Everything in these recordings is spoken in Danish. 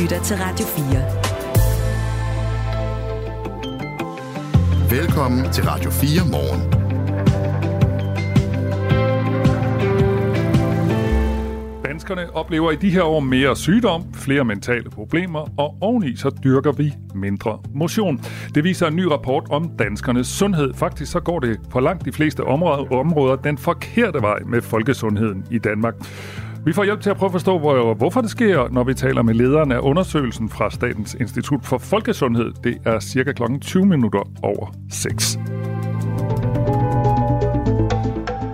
lytter til Radio 4. Velkommen til Radio 4 morgen. Danskerne oplever i de her år mere sygdom, flere mentale problemer, og oveni så dyrker vi mindre motion. Det viser en ny rapport om danskernes sundhed. Faktisk så går det på langt de fleste områder den forkerte vej med folkesundheden i Danmark. Vi får hjælp til at prøve at forstå, hvor, hvorfor det sker, når vi taler med lederen af undersøgelsen fra Statens Institut for Folkesundhed. Det er cirka kl. 20 minutter over 6.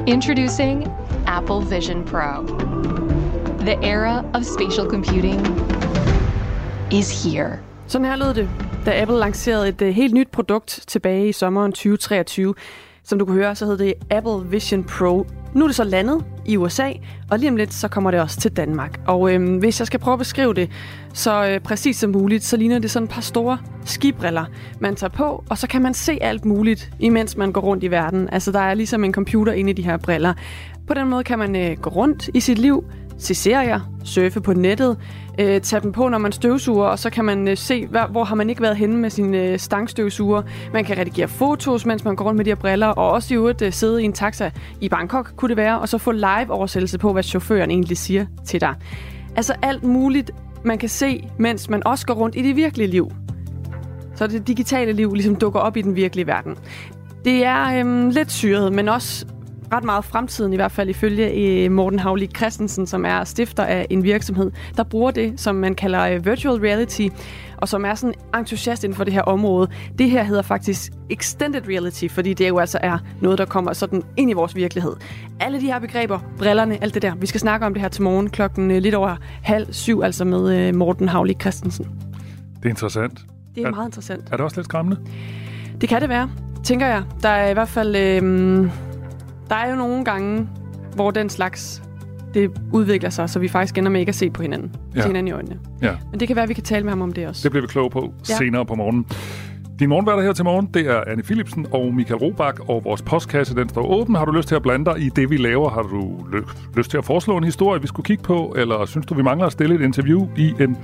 Introducing Apple Vision Pro. The era of spatial computing is here. Sådan her lød det, da Apple lancerede et uh, helt nyt produkt tilbage i sommeren 2023. Som du kan høre, så hed det Apple Vision Pro. Nu er det så landet i USA, og lige om lidt, så kommer det også til Danmark. Og øhm, hvis jeg skal prøve at beskrive det så øh, præcis som muligt, så ligner det sådan et par store skibriller, man tager på, og så kan man se alt muligt, imens man går rundt i verden. Altså, der er ligesom en computer inde i de her briller. På den måde kan man øh, gå rundt i sit liv, se serier, surfe på nettet, øh, tage dem på, når man støvsuger, og så kan man øh, se, hvor, hvor har man ikke været henne med sin øh, stangstøvsuger. Man kan redigere fotos, mens man går rundt med de her briller, og også i øvrigt øh, sidde i en taxa i Bangkok, kunne det være, og så få live oversættelse på, hvad chaufføren egentlig siger til dig. Altså alt muligt, man kan se, mens man også går rundt i det virkelige liv. Så det digitale liv ligesom dukker op i den virkelige verden. Det er øhm, lidt syret, men også ret meget fremtiden, i hvert fald ifølge øh, Morten Havli Christensen, som er stifter af en virksomhed, der bruger det, som man kalder øh, virtual reality, og som er sådan entusiast inden for det her område. Det her hedder faktisk extended reality, fordi det jo altså er noget, der kommer sådan ind i vores virkelighed. Alle de her begreber, brillerne, alt det der. Vi skal snakke om det her til morgen klokken øh, lidt over halv syv, altså med Morten Havli Christensen. Det er interessant. Det er, er meget interessant. Er det også lidt skræmmende? Det kan det være, tænker jeg. Der er i hvert fald... Øh, der er jo nogle gange, hvor den slags det udvikler sig, så vi faktisk ender med ikke at se på hinanden. Ja. Se hinanden i øjnene. Ja. Men det kan være, at vi kan tale med ham om det også. Det bliver vi kloge på ja. senere på morgen. Din morgenværter her til morgen, det er Anne Philipsen og Michael Robach, og vores postkasse, den står åben. Har du lyst til at blande dig i det, vi laver? Har du lyst til at foreslå en historie, vi skulle kigge på? Eller synes du, vi mangler at stille et interview i en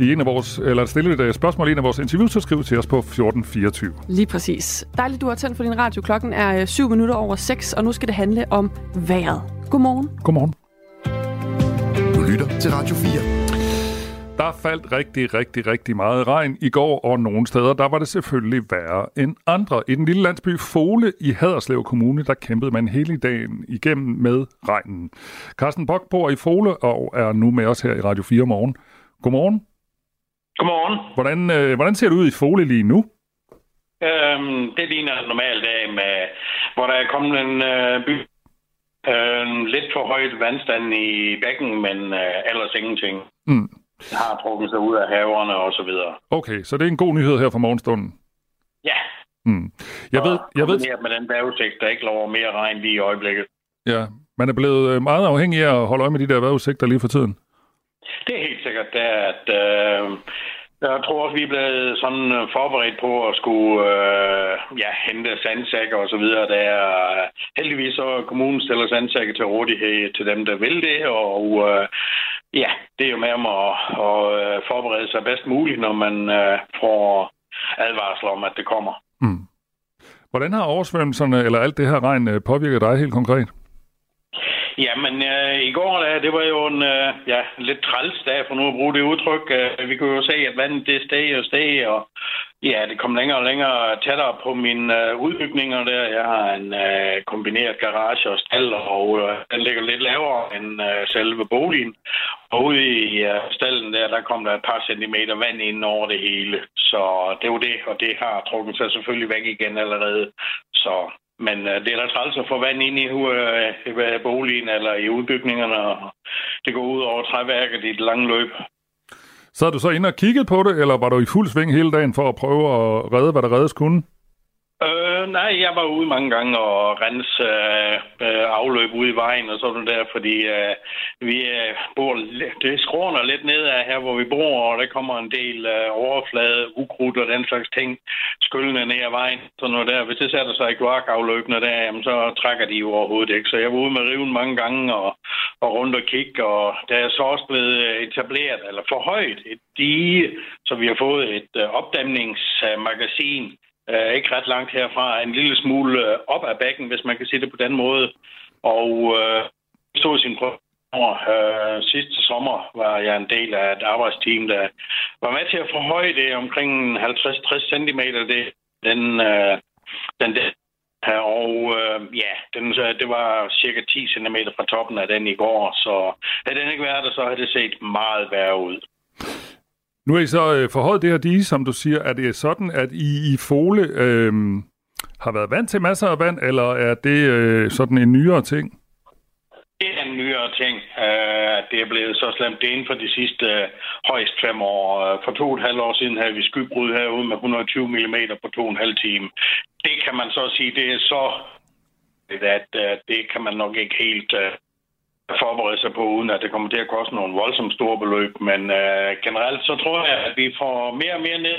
i en af vores, eller stille et øh, spørgsmål i en af vores interviews, så skriv til os på 1424. Lige præcis. Dejligt, du har tændt for din radio. Klokken er 7 øh, minutter over 6, og nu skal det handle om vejret. Godmorgen. Godmorgen. Du lytter til Radio 4. Der faldt rigtig, rigtig, rigtig meget regn i går, og nogle steder, der var det selvfølgelig værre end andre. I den lille landsby Fole i Haderslev Kommune, der kæmpede man hele dagen igennem med regnen. Carsten Bock bor i Fole og er nu med os her i Radio 4 morgen. Godmorgen. Godmorgen. Hvordan, øh, hvordan ser det ud i Fole lige nu? Øhm, det ligner en normal dag, med, hvor der er kommet en øh, by. Øh, lidt for højt vandstand i bækken, men øh, ellers ingenting. Mm. Den har trukket sig ud af haverne og så videre. Okay, så det er en god nyhed her for morgenstunden? Ja. Mm. Jeg og ved, jeg ved... med den vejrudsigt, der ikke lover mere regn lige i øjeblikket. Ja, man er blevet øh, meget afhængig af at holde øje med de der vejrudsigter lige for tiden der, at øh, jeg tror også, vi er blevet sådan øh, forberedt på at skulle øh, ja, hente sandsækker og så videre. Der er, øh, heldigvis så kommunen stiller sandsækker til rådighed til dem, der vil det, og øh, ja, det er jo med om at, at øh, forberede sig bedst muligt, når man øh, får advarsler om, at det kommer. Mm. Hvordan har oversvømmelserne eller alt det her regn påvirket dig helt konkret? Jamen, øh, i går, da, det var jo en øh, ja, lidt træls dag, for nu at bruge det udtryk. Øh, vi kunne jo se, at vandet det steg og steg, og ja, det kom længere og længere tættere på mine øh, udbygninger der. Jeg har en øh, kombineret garage og stald, og øh, den ligger lidt lavere end øh, selve boligen. Og ude i øh, stallen der, der kom der et par centimeter vand ind over det hele. Så det var det, og det har trukket sig selvfølgelig væk igen allerede. Så men øh, det er da træls at få vand ind i øh, boligen eller i udbygningerne, og det går ud over træværket i et langt løb. Så er du så inde og kigget på det, eller var du i fuld sving hele dagen for at prøve at redde, hvad der reddes kunne? Øh, nej, jeg var ude mange gange og rense øh, øh, afløb ude i vejen og sådan der, fordi øh, vi øh, bor det skråner lidt ned af her, hvor vi bor, og der kommer en del øh, overflade, ukrudt og den slags ting skyllende ned ad vejen. Så noget der, hvis det sætter sig i kloakafløbene der, jamen, så trækker de jo overhovedet ikke. Så jeg var ude med riven mange gange og, og rundt og kigge, og der er så også blevet øh, etableret, eller forhøjet et dige, så vi har fået et øh, opdæmningsmagasin, øh, ikke ret langt herfra, en lille smule øh, op ad bakken, hvis man kan sige det på den måde. Og øh, stod sin prøve Øh, sidste sommer var jeg en del af et arbejdsteam, der var med til at forhøje det omkring 50-60 cm. Det, den, øh, den der og øh, ja, den, det var cirka 10 cm fra toppen af den i går, så havde den ikke været der, så havde det set meget værre ud. Nu er I så øh, forhøjet det her dige, som du siger. Er det sådan, at I i Fole øh, har været vant til masser af vand, eller er det øh, sådan en nyere ting? Det er en nyere ting. Uh, det er blevet så slemt. Det inden for de sidste uh, højst fem år. Uh, for to og et halvt år siden havde vi skybrud herude med 120 mm på to og en halv time. Det kan man så sige, det er så at uh, det kan man nok ikke helt uh, forberede sig på, uden at det kommer til at koste nogle voldsomt store beløb. Men uh, generelt så tror jeg, at vi får mere og mere ned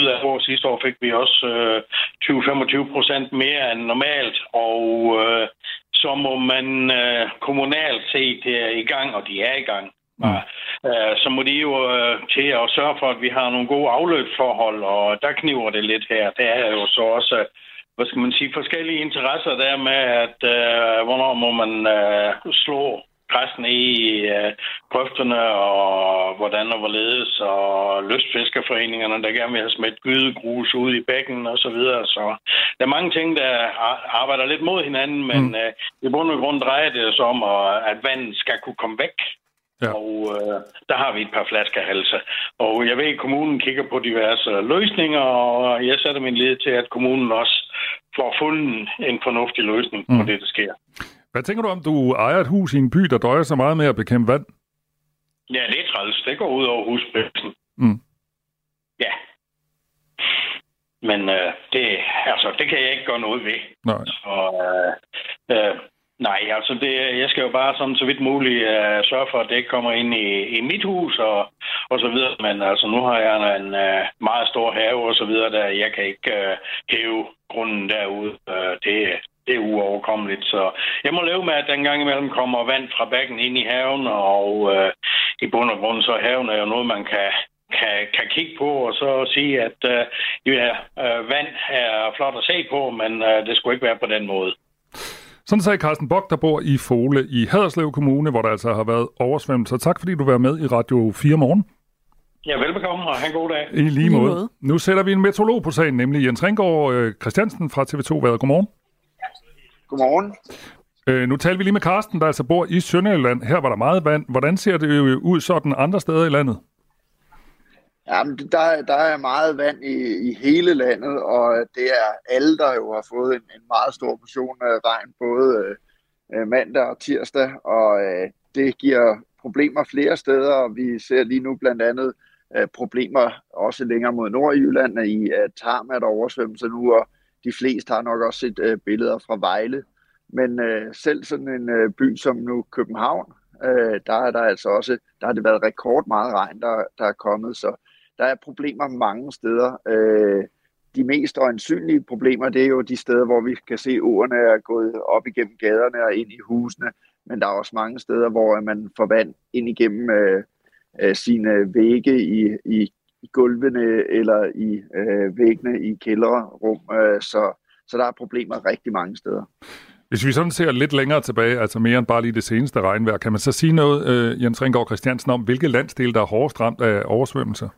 ud af hvor sidste år fik vi også øh, 20-25 procent mere end normalt, og øh, så må man øh, kommunalt se, det er i gang, og de er i gang. Mm. Øh, så må de jo øh, til at sørge for, at vi har nogle gode afløbsforhold, og der kniver det lidt her. Det er jo så også, hvad skal man sige, forskellige interesser der med, at øh, hvornår må man øh, slå græsne i øh, grøfterne, og hvordan og hvorledes, og lystfiskerforeningerne, der gerne vil have smidt gydegrus ud i bækken og så videre. Så der er mange ting, der arbejder lidt mod hinanden, men mm. øh, i bund og grund drejer det sig om, at vandet skal kunne komme væk. Ja. Og øh, der har vi et par flaskehalse. Og jeg ved, at kommunen kigger på diverse løsninger, og jeg sætter min lid til, at kommunen også får fundet en fornuftig løsning mm. på det, der sker. Hvad tænker du om, du ejer et hus i en by, der døjer så meget med at bekæmpe vand? Ja, det er træls. Det går ud over husprisen. Mm. Ja. Men øh, det, altså, det kan jeg ikke gøre noget ved. Nej. Så, øh, øh, nej, altså det, jeg skal jo bare sådan så vidt muligt uh, sørge for, at det ikke kommer ind i, i mit hus og, og så videre. Men altså nu har jeg en uh, meget stor have og så videre, der jeg kan ikke uh, hæve grunden derude. Uh, det, det er uoverkommeligt. Så jeg må leve med, at den gang imellem kommer vand fra bækken ind i haven, og øh, i bund og grund så er haven er jo noget, man kan, kan, kan kigge på, og så sige, at øh, ja, øh, vand er flot at se på, men øh, det skulle ikke være på den måde. Sådan sagde Carsten Bok, der bor i Fole i Haderslev Kommune, hvor der altså har været oversvømmelse. Tak fordi du var med i Radio 4 morgen. Ja, velbekomme, og have en god dag. I lige måde. Nu sætter vi en meteorolog på sagen, nemlig Jens Ringgaard øh, Christiansen fra TV2 Været. Godmorgen. Godmorgen. Øh, nu taler vi lige med Karsten, der altså bor i Sønderjylland. Her var der meget vand. Hvordan ser det ud sådan andre steder i landet? Jamen, der, der er meget vand i, i hele landet, og det er alle, der jo har fået en, en meget stor portion af regn, både øh, mandag og tirsdag, og øh, det giver problemer flere steder, og vi ser lige nu blandt andet øh, problemer også længere mod Nordjylland, i at Tarm er der oversvømmelse nu, og de fleste har nok også set øh, billeder fra Vejle. Men øh, selv sådan en øh, by som nu København, øh, der er der altså også, der har det været rekord meget regn, der, der er kommet, så der er problemer mange steder. Øh, de mest øjensynlige problemer, det er jo de steder, hvor vi kan se, at åerne er gået op igennem gaderne og ind i husene, men der er også mange steder, hvor man får vand ind igennem øh, øh, sine vægge i, i i gulvene eller i øh, væggene i kælderrum, øh, så, så der er problemer rigtig mange steder. Hvis vi sådan ser lidt længere tilbage, altså mere end bare lige det seneste regnvejr, kan man så sige noget, øh, Jens Ringgaard Christiansen, om hvilke landsdele, der er hårdest ramt af oversvømmelser?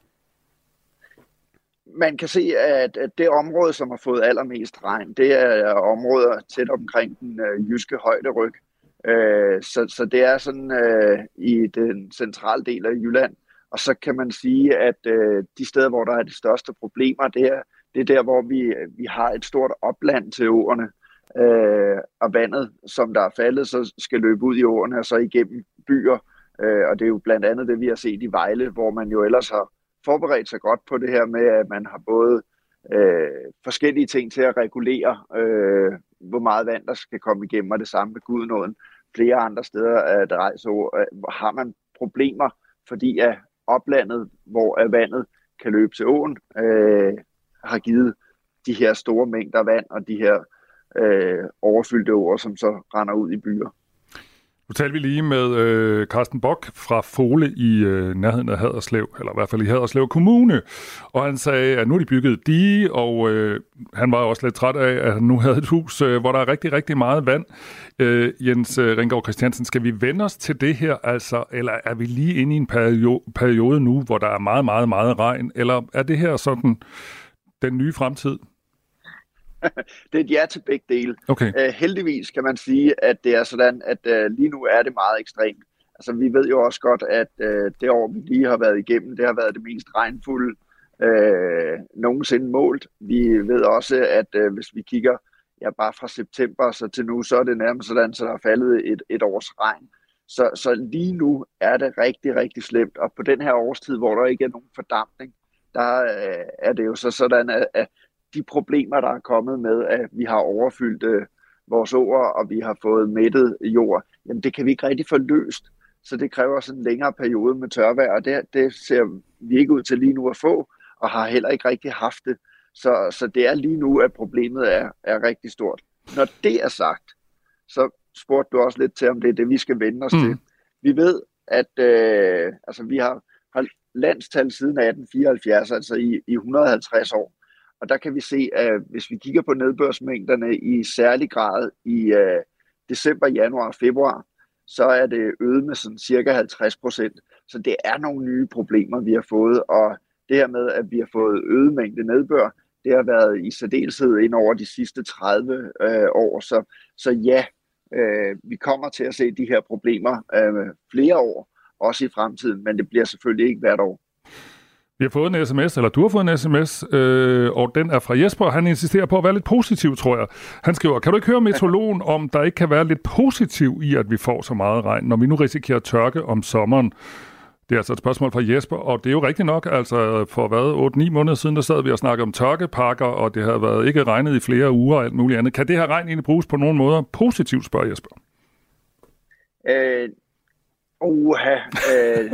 Man kan se, at, at det område, som har fået allermest regn, det er områder tæt omkring den øh, jyske højderyg. Øh, så, så det er sådan øh, i den centrale del af Jylland, og så kan man sige, at øh, de steder, hvor der er de største problemer, det er, det er der, hvor vi, vi har et stort opland til åerne. Øh, og vandet, som der er faldet, så skal løbe ud i åerne og så igennem byer. Øh, og det er jo blandt andet det, vi har set i Vejle, hvor man jo ellers har forberedt sig godt på det her med, at man har både øh, forskellige ting til at regulere, øh, hvor meget vand der skal komme igennem, og det samme med Gudnåden. Flere andre steder, at rejse, øh, har man problemer, fordi at oplandet, hvor vandet kan løbe til åen, øh, har givet de her store mængder vand og de her øh, overfyldte åer, som så render ud i byer. Nu talte vi lige med øh, Carsten Bock fra Fole i øh, nærheden af Haderslev, eller i hvert fald i Haderslev Kommune. Og han sagde, at nu er de bygget dige, og øh, han var også lidt træt af, at han nu havde et hus, øh, hvor der er rigtig, rigtig meget vand. Øh, Jens øh, Ringgaard Christiansen, skal vi vende os til det her, altså, eller er vi lige inde i en periode, periode nu, hvor der er meget, meget, meget regn, eller er det her sådan den nye fremtid? Det er et ja til begge dele. Okay. Uh, heldigvis kan man sige, at det er sådan, at uh, lige nu er det meget ekstremt. Altså, vi ved jo også godt, at uh, det år, vi lige har været igennem, det har været det mest regnfulde uh, nogensinde målt. Vi ved også, at uh, hvis vi kigger ja, bare fra september så til nu, så er det nærmest sådan, så der er faldet et, et års regn. Så, så lige nu er det rigtig, rigtig slemt. Og på den her årstid, hvor der ikke er nogen fordampning, der uh, er det jo så sådan, at, at de problemer, der er kommet med, at vi har overfyldt øh, vores åer, og vi har fået mættet jord, jamen det kan vi ikke rigtig få løst. Så det kræver sådan en længere periode med tørvejr, og det, det ser vi ikke ud til lige nu at få, og har heller ikke rigtig haft det. Så, så det er lige nu, at problemet er, er rigtig stort. Når det er sagt, så spurgte du også lidt til, om det er det, vi skal vende os mm. til. Vi ved, at øh, altså, vi har, har landstal siden 1874, altså i, i 150 år. Og der kan vi se, at hvis vi kigger på nedbørsmængderne i særlig grad i øh, december, januar og februar, så er det øget med sådan cirka 50 procent. Så det er nogle nye problemer, vi har fået, og det her med, at vi har fået øget mængde nedbør, det har været i særdeleshed ind over de sidste 30 øh, år. Så, så ja, øh, vi kommer til at se de her problemer øh, flere år, også i fremtiden, men det bliver selvfølgelig ikke hvert år. Vi har fået en sms, eller du har fået en sms, øh, og den er fra Jesper. Han insisterer på at være lidt positiv, tror jeg. Han skriver, kan du ikke høre meteorologen om, der ikke kan være lidt positiv i, at vi får så meget regn, når vi nu risikerer tørke om sommeren? Det er altså et spørgsmål fra Jesper, og det er jo rigtigt nok. Altså for hvad, 8-9 måneder siden, der sad vi og snakkede om tørkepakker, og det har været ikke regnet i flere uger og alt muligt andet. Kan det her regn egentlig bruges på nogen måder positivt, spørger Jesper? Øh, uha, øh,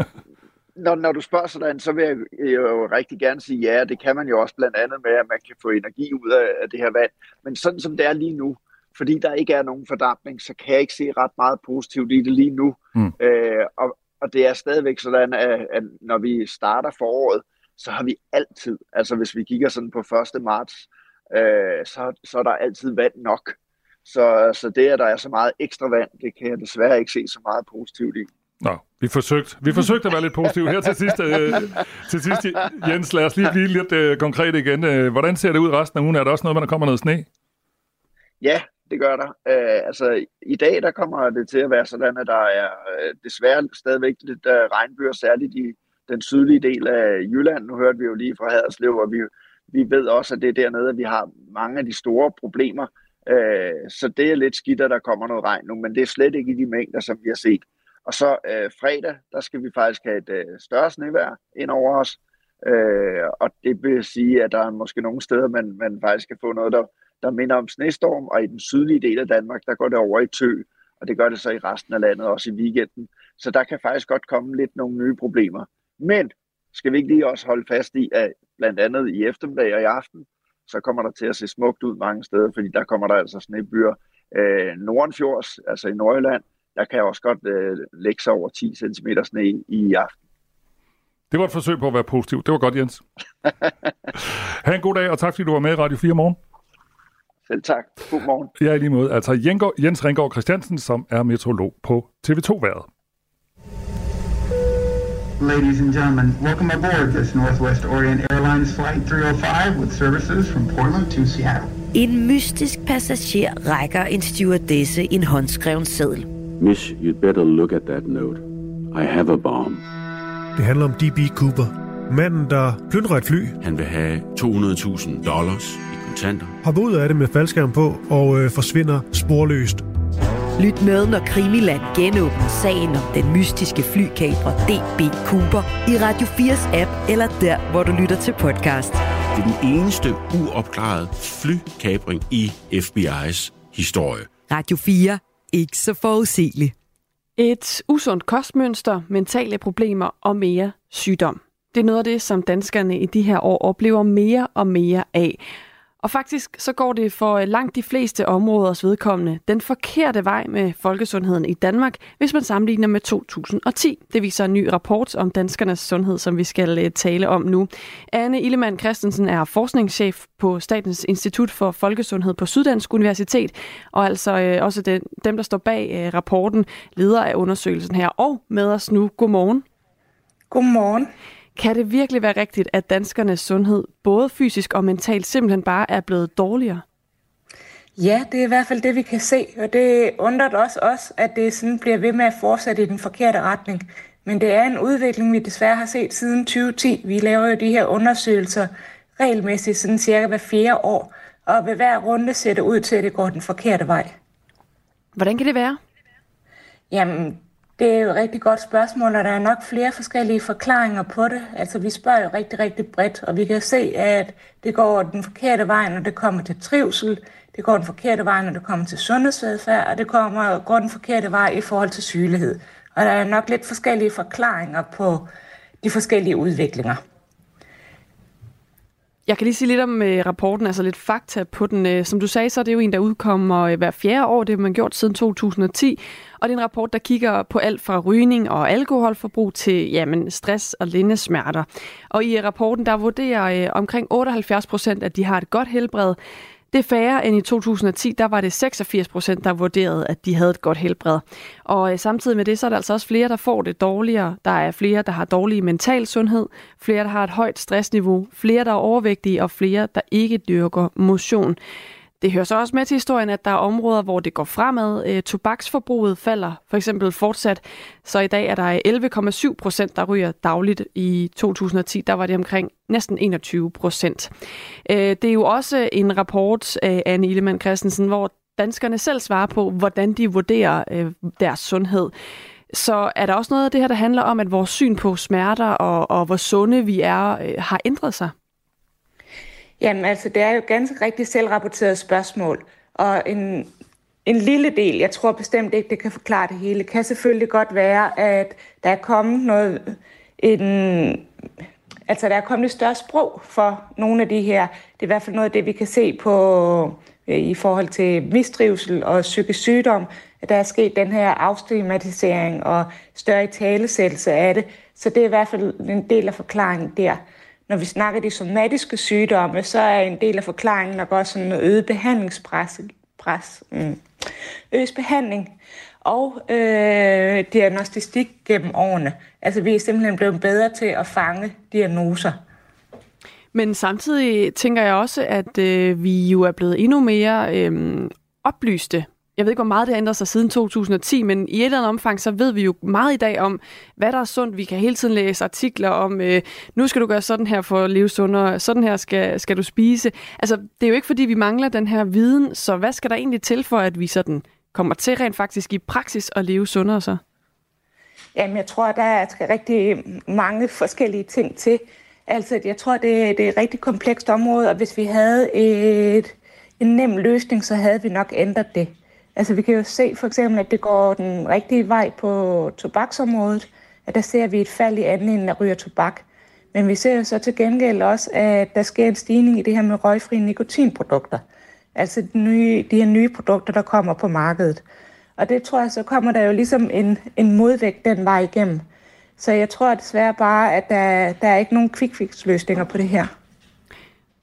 når, når du spørger sådan, så vil jeg jo rigtig gerne sige ja, det kan man jo også blandt andet med, at man kan få energi ud af, af det her vand. Men sådan som det er lige nu, fordi der ikke er nogen fordampning, så kan jeg ikke se ret meget positivt i det lige nu. Mm. Øh, og, og det er stadigvæk sådan, at, at når vi starter foråret, så har vi altid, altså hvis vi kigger sådan på 1. marts, øh, så, så er der altid vand nok. Så, så det, at der er så meget ekstra vand, det kan jeg desværre ikke se så meget positivt i. Nå, vi forsøgte. Vi forsøgte at være lidt positive her til sidst. Øh, til sidst, Jens, lad os lige blive lidt øh, konkret igen. Øh, hvordan ser det ud resten af ugen? Er der også noget, når der kommer noget sne? Ja, det gør der. Øh, altså, i dag der kommer det til at være sådan, at der er øh, desværre stadigvæk lidt øh, regnbyer, særligt i den sydlige del af Jylland. Nu hørte vi jo lige fra Haderslev, og vi, vi ved også, at det er dernede, at vi har mange af de store problemer. Øh, så det er lidt skidt, at der kommer noget regn nu, men det er slet ikke i de mængder, som vi har set. Og så øh, fredag, der skal vi faktisk have et øh, større snevejr ind over os. Øh, og det vil sige, at der er måske nogle steder, man, man faktisk kan få noget, der, der minder om snestorm. Og i den sydlige del af Danmark, der går det over i tø. Og det gør det så i resten af landet, også i weekenden. Så der kan faktisk godt komme lidt nogle nye problemer. Men skal vi ikke lige også holde fast i, at blandt andet i eftermiddag og i aften, så kommer der til at se smukt ud mange steder, fordi der kommer der altså snebyer øh, Nordenfjords, altså i Nordjylland, der kan også godt øh, lægge sig over 10 cm sne i aften. Det var et forsøg på at være positiv. Det var godt, Jens. ha' en god dag, og tak fordi du var med i Radio 4 morgen. Selv tak. God morgen. Ja, i lige måde. Altså Jens Ringgaard Christiansen, som er meteorolog på TV2-været. Ladies and gentlemen, welcome aboard this Northwest Orient Airlines Flight 305 with services from Portland to Seattle. En mystisk passager rækker en stewardesse en håndskreven seddel. Miss, you'd better look at that note. I have a bomb. Det handler om D.B. Cooper. Manden, der plyndrer et fly. Han vil have 200.000 dollars i kontanter. Hopper ud af det med faldskærm på og øh, forsvinder sporløst. Lyt med, når Krimiland genåbner sagen om den mystiske flykabrer D.B. Cooper i Radio 4's app, eller der, hvor du lytter til podcast. Det er den eneste uopklarede flykabring i FBI's historie. Radio 4 ikke så forudsigelig. Et usundt kostmønster, mentale problemer og mere sygdom. Det er noget af det, som danskerne i de her år oplever mere og mere af. Og faktisk så går det for øh, langt de fleste områders vedkommende den forkerte vej med folkesundheden i Danmark, hvis man sammenligner med 2010. Det viser en ny rapport om danskernes sundhed, som vi skal øh, tale om nu. Anne Illemann Christensen er forskningschef på Statens Institut for Folkesundhed på Syddansk Universitet, og altså øh, også den, dem, der står bag rapporten, leder af undersøgelsen her. Og med os nu, godmorgen. Godmorgen. Kan det virkelig være rigtigt, at danskernes sundhed, både fysisk og mentalt, simpelthen bare er blevet dårligere? Ja, det er i hvert fald det, vi kan se, og det undrer også os, at det sådan bliver ved med at fortsætte i den forkerte retning. Men det er en udvikling, vi desværre har set siden 2010. Vi laver jo de her undersøgelser regelmæssigt, sådan cirka hver fjerde år, og ved hver runde ser det ud til, at det går den forkerte vej. Hvordan kan det være? Jamen, det er jo et rigtig godt spørgsmål, og der er nok flere forskellige forklaringer på det. Altså, vi spørger jo rigtig, rigtig bredt, og vi kan se, at det går den forkerte vej, når det kommer til trivsel, det går den forkerte vej, når det kommer til sundhedsadfærd, og det kommer, går den forkerte vej i forhold til sygelighed. Og der er nok lidt forskellige forklaringer på de forskellige udviklinger. Jeg kan lige sige lidt om øh, rapporten, altså lidt fakta på den. Øh, som du sagde, så er det jo en, der udkommer øh, hver fjerde år. Det har man gjort siden 2010. Og det er en rapport, der kigger på alt fra rygning og alkoholforbrug til jamen, stress og lindesmerter. Og i rapporten, der vurderer øh, omkring 78 procent, at de har et godt helbred. Det er færre end i 2010, der var det 86 procent, der vurderede, at de havde et godt helbred. Og øh, samtidig med det, så er der altså også flere, der får det dårligere. Der er flere, der har dårlig mental sundhed, flere, der har et højt stressniveau, flere, der er overvægtige, og flere, der ikke dyrker motion. Det hører så også med til historien, at der er områder, hvor det går fremad. Øh, tobaksforbruget falder for eksempel fortsat, så i dag er der 11,7 procent, der ryger dagligt. I 2010 der var det omkring næsten 21 procent. Øh, det er jo også en rapport af Anne Illemann Christensen, hvor danskerne selv svarer på, hvordan de vurderer øh, deres sundhed. Så er der også noget af det her, der handler om, at vores syn på smerter og, og hvor sunde vi er, øh, har ændret sig? Jamen altså, det er jo ganske rigtig selvrapporteret spørgsmål. Og en, en lille del, jeg tror bestemt ikke, det kan forklare det hele, kan selvfølgelig godt være, at der er kommet noget, en, altså der er kommet et større sprog for nogle af de her. Det er i hvert fald noget af det, vi kan se på øh, i forhold til mistrivsel og psykisk sygdom, at der er sket den her afstigmatisering og større talesættelse af det. Så det er i hvert fald en del af forklaringen der når vi snakker de somatiske sygdomme, så er en del af forklaringen nok også en øget behandlingspres, pres, mm, øget behandling og øh, diagnostik gennem årene. Altså vi er simpelthen blevet bedre til at fange diagnoser. Men samtidig tænker jeg også, at øh, vi jo er blevet endnu mere øh, oplyste jeg ved ikke, hvor meget det har ændret sig siden 2010, men i et eller andet omfang, så ved vi jo meget i dag om, hvad der er sundt. Vi kan hele tiden læse artikler om, øh, nu skal du gøre sådan her for at leve sundere, sådan her skal, skal du spise. Altså, det er jo ikke, fordi vi mangler den her viden, så hvad skal der egentlig til for, at vi sådan kommer til rent faktisk i praksis at leve sundere så? Jamen, jeg tror, der skal rigtig mange forskellige ting til. Altså, jeg tror, det, det er et rigtig komplekst område, og hvis vi havde et, en nem løsning, så havde vi nok ændret det. Altså vi kan jo se for eksempel, at det går den rigtige vej på tobaksområdet, at der ser vi et fald i andelen af ryger tobak. Men vi ser jo så til gengæld også, at der sker en stigning i det her med røgfri nikotinprodukter. Altså de, nye, de her nye produkter, der kommer på markedet. Og det tror jeg, så kommer der jo ligesom en, en modvægt den vej igennem. Så jeg tror desværre bare, at der, der er ikke nogen quick fix løsninger på det her.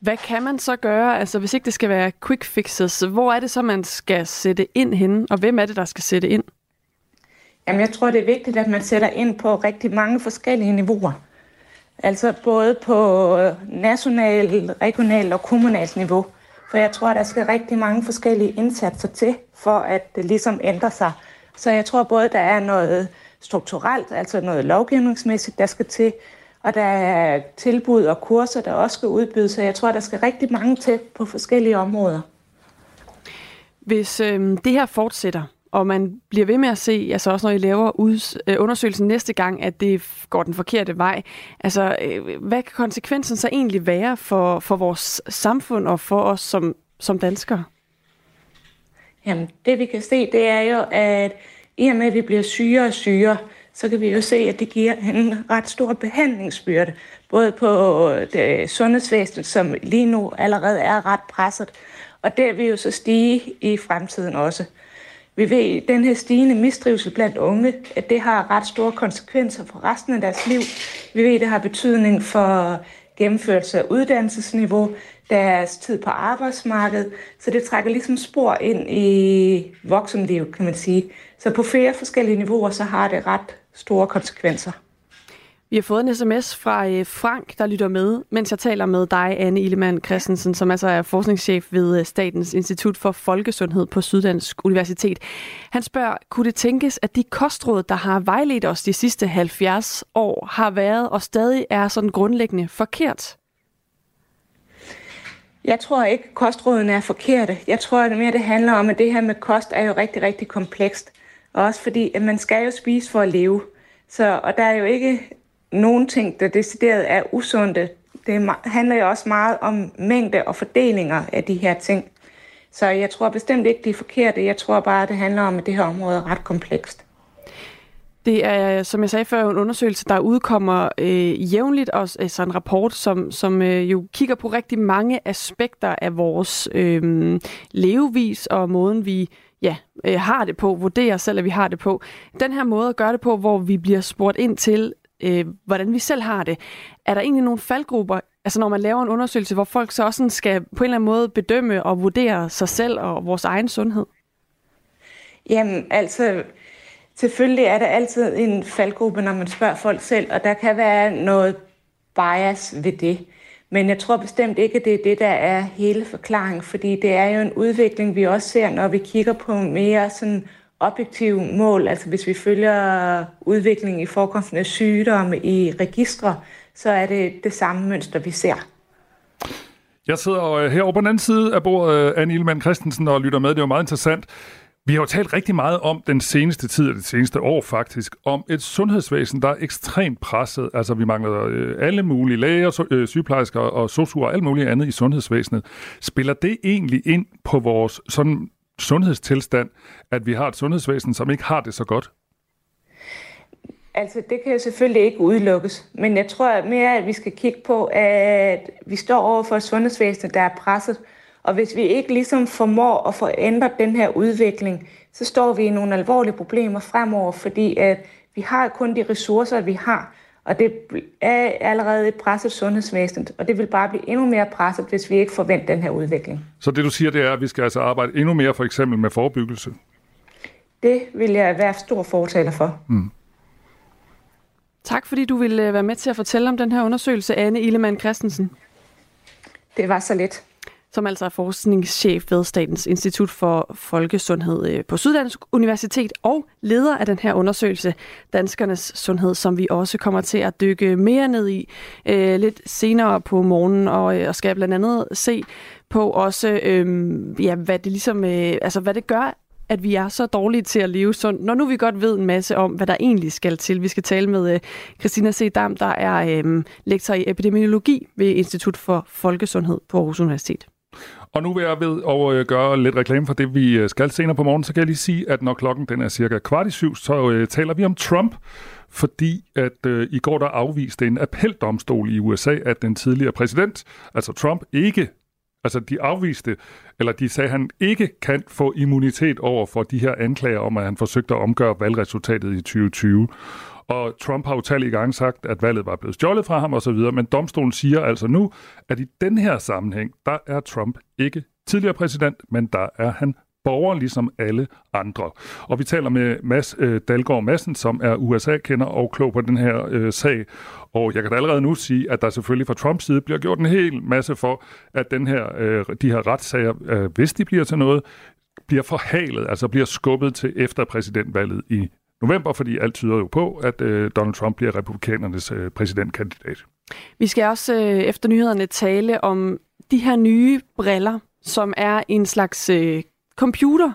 Hvad kan man så gøre, altså hvis ikke det skal være quick fixes, hvor er det så, man skal sætte ind henne, og hvem er det, der skal sætte ind? Jamen, jeg tror, det er vigtigt, at man sætter ind på rigtig mange forskellige niveauer. Altså både på øh, national, regional og kommunalt niveau. For jeg tror, der skal rigtig mange forskellige indsatser til, for at det ligesom ændrer sig. Så jeg tror både, der er noget strukturelt, altså noget lovgivningsmæssigt, der skal til, og der er tilbud og kurser, der også skal udbydes, så jeg tror, der skal rigtig mange til på forskellige områder. Hvis øh, det her fortsætter, og man bliver ved med at se, altså også når I laver øh, undersøgelsen næste gang, at det går den forkerte vej, altså øh, hvad kan konsekvensen så egentlig være for, for vores samfund og for os som, som danskere? Jamen, det vi kan se, det er jo, at i og med, at vi bliver syre og syre, så kan vi jo se, at det giver en ret stor behandlingsbyrde, både på øh, det sundhedsvæsenet, som lige nu allerede er ret presset, og det vil jo så stige i fremtiden også. Vi ved, at den her stigende mistrivsel blandt unge, at det har ret store konsekvenser for resten af deres liv. Vi ved, at det har betydning for gennemførelse af uddannelsesniveau, deres tid på arbejdsmarkedet, så det trækker ligesom spor ind i voksenlivet, kan man sige. Så på flere forskellige niveauer, så har det ret store konsekvenser. Vi har fået en sms fra øh, Frank, der lytter med, mens jeg taler med dig, Anne Illemann Christensen, som altså er forskningschef ved øh, Statens Institut for Folkesundhed på Syddansk Universitet. Han spørger, kunne det tænkes, at de kostråd, der har vejledt os de sidste 70 år, har været og stadig er sådan grundlæggende forkert? Jeg tror ikke, kostrådene er forkerte. Jeg tror at det mere, det handler om, at det her med kost er jo rigtig, rigtig komplekst. Også fordi, at man skal jo spise for at leve. Så, og der er jo ikke nogen ting, der decideret er usunde. Det handler jo også meget om mængde og fordelinger af de her ting. Så jeg tror bestemt ikke, det er forkert. Jeg tror bare, det handler om, at det her område er ret komplekst. Det er, som jeg sagde før, en undersøgelse, der udkommer øh, jævnligt, og altså en rapport, som, som øh, jo kigger på rigtig mange aspekter af vores øh, levevis og måden, vi ja, øh, har det på, vurderer selv, at vi har det på. Den her måde at gøre det på, hvor vi bliver spurgt ind til, øh, hvordan vi selv har det. Er der egentlig nogle faldgrupper, altså når man laver en undersøgelse, hvor folk så også skal på en eller anden måde bedømme og vurdere sig selv og vores egen sundhed? Jamen, altså, selvfølgelig er der altid en faldgruppe, når man spørger folk selv, og der kan være noget bias ved det. Men jeg tror bestemt ikke, at det er det, der er hele forklaringen, fordi det er jo en udvikling, vi også ser, når vi kigger på mere sådan objektive mål. Altså hvis vi følger udviklingen i forekomsten af sygdomme i registre, så er det det samme mønster, vi ser. Jeg sidder øh, herovre på den anden side af bordet, øh, Anne Ilman Christensen, og lytter med. Det er jo meget interessant. Vi har jo talt rigtig meget om den seneste tid, og det seneste år faktisk, om et sundhedsvæsen, der er ekstremt presset. Altså, vi mangler øh, alle mulige læger, øh, sygeplejersker og sosuer og alt muligt andet i sundhedsvæsenet. Spiller det egentlig ind på vores sådan sundhedstilstand, at vi har et sundhedsvæsen, som ikke har det så godt? Altså, det kan jo selvfølgelig ikke udelukkes, men jeg tror mere, at vi skal kigge på, at vi står over for et sundhedsvæsen, der er presset, og hvis vi ikke ligesom formår at få ændret den her udvikling, så står vi i nogle alvorlige problemer fremover, fordi at vi har kun de ressourcer, vi har, og det er allerede et presset sundhedsvæsen, og det vil bare blive endnu mere presset, hvis vi ikke forventer den her udvikling. Så det du siger, det er, at vi skal altså arbejde endnu mere for eksempel med forebyggelse? Det vil jeg være stor fortaler for. Mm. Tak fordi du ville være med til at fortælle om den her undersøgelse, Anne Illemann Christensen. Det var så lidt som altså er forskningschef ved Statens Institut for Folkesundhed øh, på Syddansk Universitet og leder af den her undersøgelse, Danskernes Sundhed, som vi også kommer til at dykke mere ned i øh, lidt senere på morgenen, og, øh, og skal blandt andet se på også, øh, ja, hvad det ligesom, øh, altså hvad det gør at vi er så dårlige til at leve sundt, når nu vi godt ved en masse om, hvad der egentlig skal til. Vi skal tale med øh, Christina C. Dam, der er øh, lektor i epidemiologi ved Institut for Folkesundhed på Aarhus Universitet. Og nu vil jeg ved at øh, gøre lidt reklame for det, vi øh, skal senere på morgen, så kan jeg lige sige, at når klokken den er cirka kvart i syv, så øh, taler vi om Trump, fordi at øh, i går der afviste en appeldomstol i USA, at den tidligere præsident, altså Trump, ikke Altså, de afviste, eller de sagde, at han ikke kan få immunitet over for de her anklager om, at han forsøgte at omgøre valgresultatet i 2020. Og Trump har utallige gange gang sagt, at valget var blevet stjålet fra ham osv., men domstolen siger altså nu, at i den her sammenhæng, der er Trump ikke tidligere præsident, men der er han borger ligesom alle andre. Og vi taler med Mads øh, Dalgaard Madsen, som er USA-kender og klog på den her øh, sag. Og jeg kan da allerede nu sige, at der selvfølgelig fra Trumps side bliver gjort en hel masse for, at den her, øh, de her retssager, øh, hvis de bliver til noget, bliver forhalet, altså bliver skubbet til efter præsidentvalget i november, fordi alt tyder jo på, at øh, Donald Trump bliver republikanernes øh, præsidentkandidat. Vi skal også øh, efter nyhederne tale om de her nye briller, som er en slags øh, computer,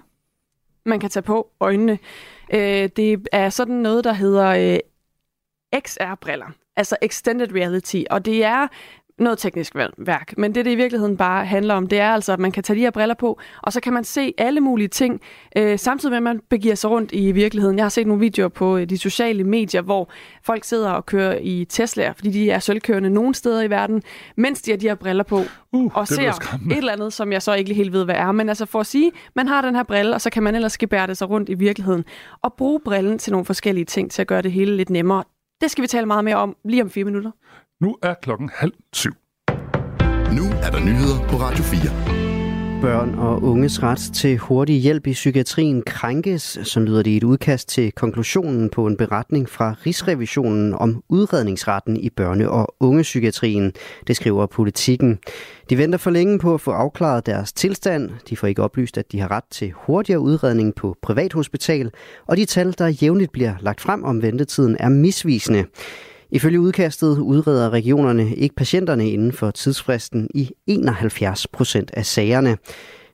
man kan tage på øjnene. Øh, det er sådan noget, der hedder øh, XR-briller, altså Extended Reality, og det er noget teknisk værk, men det, det i virkeligheden bare handler om, det er altså, at man kan tage de her briller på, og så kan man se alle mulige ting, øh, samtidig med, at man begiver sig rundt i virkeligheden. Jeg har set nogle videoer på øh, de sociale medier, hvor folk sidder og kører i Tesla'er, fordi de er sølvkørende nogle steder i verden, mens de har de her briller på, uh, og ser et eller andet, som jeg så ikke helt ved, hvad er. Men altså for at sige, man har den her brille, og så kan man ellers skebære sig rundt i virkeligheden, og bruge brillen til nogle forskellige ting, til at gøre det hele lidt nemmere. Det skal vi tale meget mere om lige om fire minutter. Nu er klokken halv syv. Nu er der nyheder på Radio 4. Børn og unges ret til hurtig hjælp i psykiatrien krænkes, så lyder det i et udkast til konklusionen på en beretning fra Rigsrevisionen om udredningsretten i børne- og ungepsykiatrien. Det skriver politikken. De venter for længe på at få afklaret deres tilstand. De får ikke oplyst, at de har ret til hurtigere udredning på privathospital, og de tal, der jævnligt bliver lagt frem om ventetiden, er misvisende. Ifølge udkastet udreder regionerne ikke patienterne inden for tidsfristen i 71 procent af sagerne.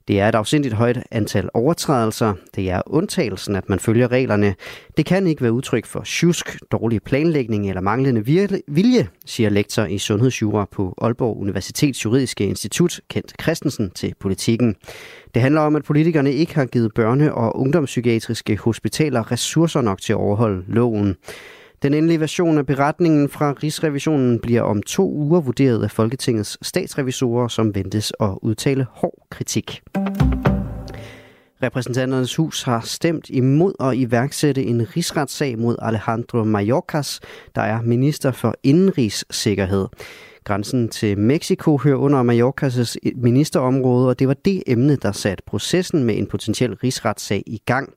Det er et afsindigt højt antal overtrædelser. Det er undtagelsen, at man følger reglerne. Det kan ikke være udtryk for tjusk, dårlig planlægning eller manglende vilje, siger lektor i sundhedsjura på Aalborg Universitets Juridiske Institut, Kent Christensen, til politikken. Det handler om, at politikerne ikke har givet børne- og ungdomspsykiatriske hospitaler ressourcer nok til at overholde loven. Den endelige version af beretningen fra Rigsrevisionen bliver om to uger vurderet af Folketingets statsrevisorer, som ventes at udtale hård kritik. Repræsentanternes hus har stemt imod at iværksætte en rigsretssag mod Alejandro Mayorkas, der er minister for indenrigssikkerhed. Grænsen til Mexico hører under Mallorcas ministerområde, og det var det emne, der satte processen med en potentiel rigsretssag i gang.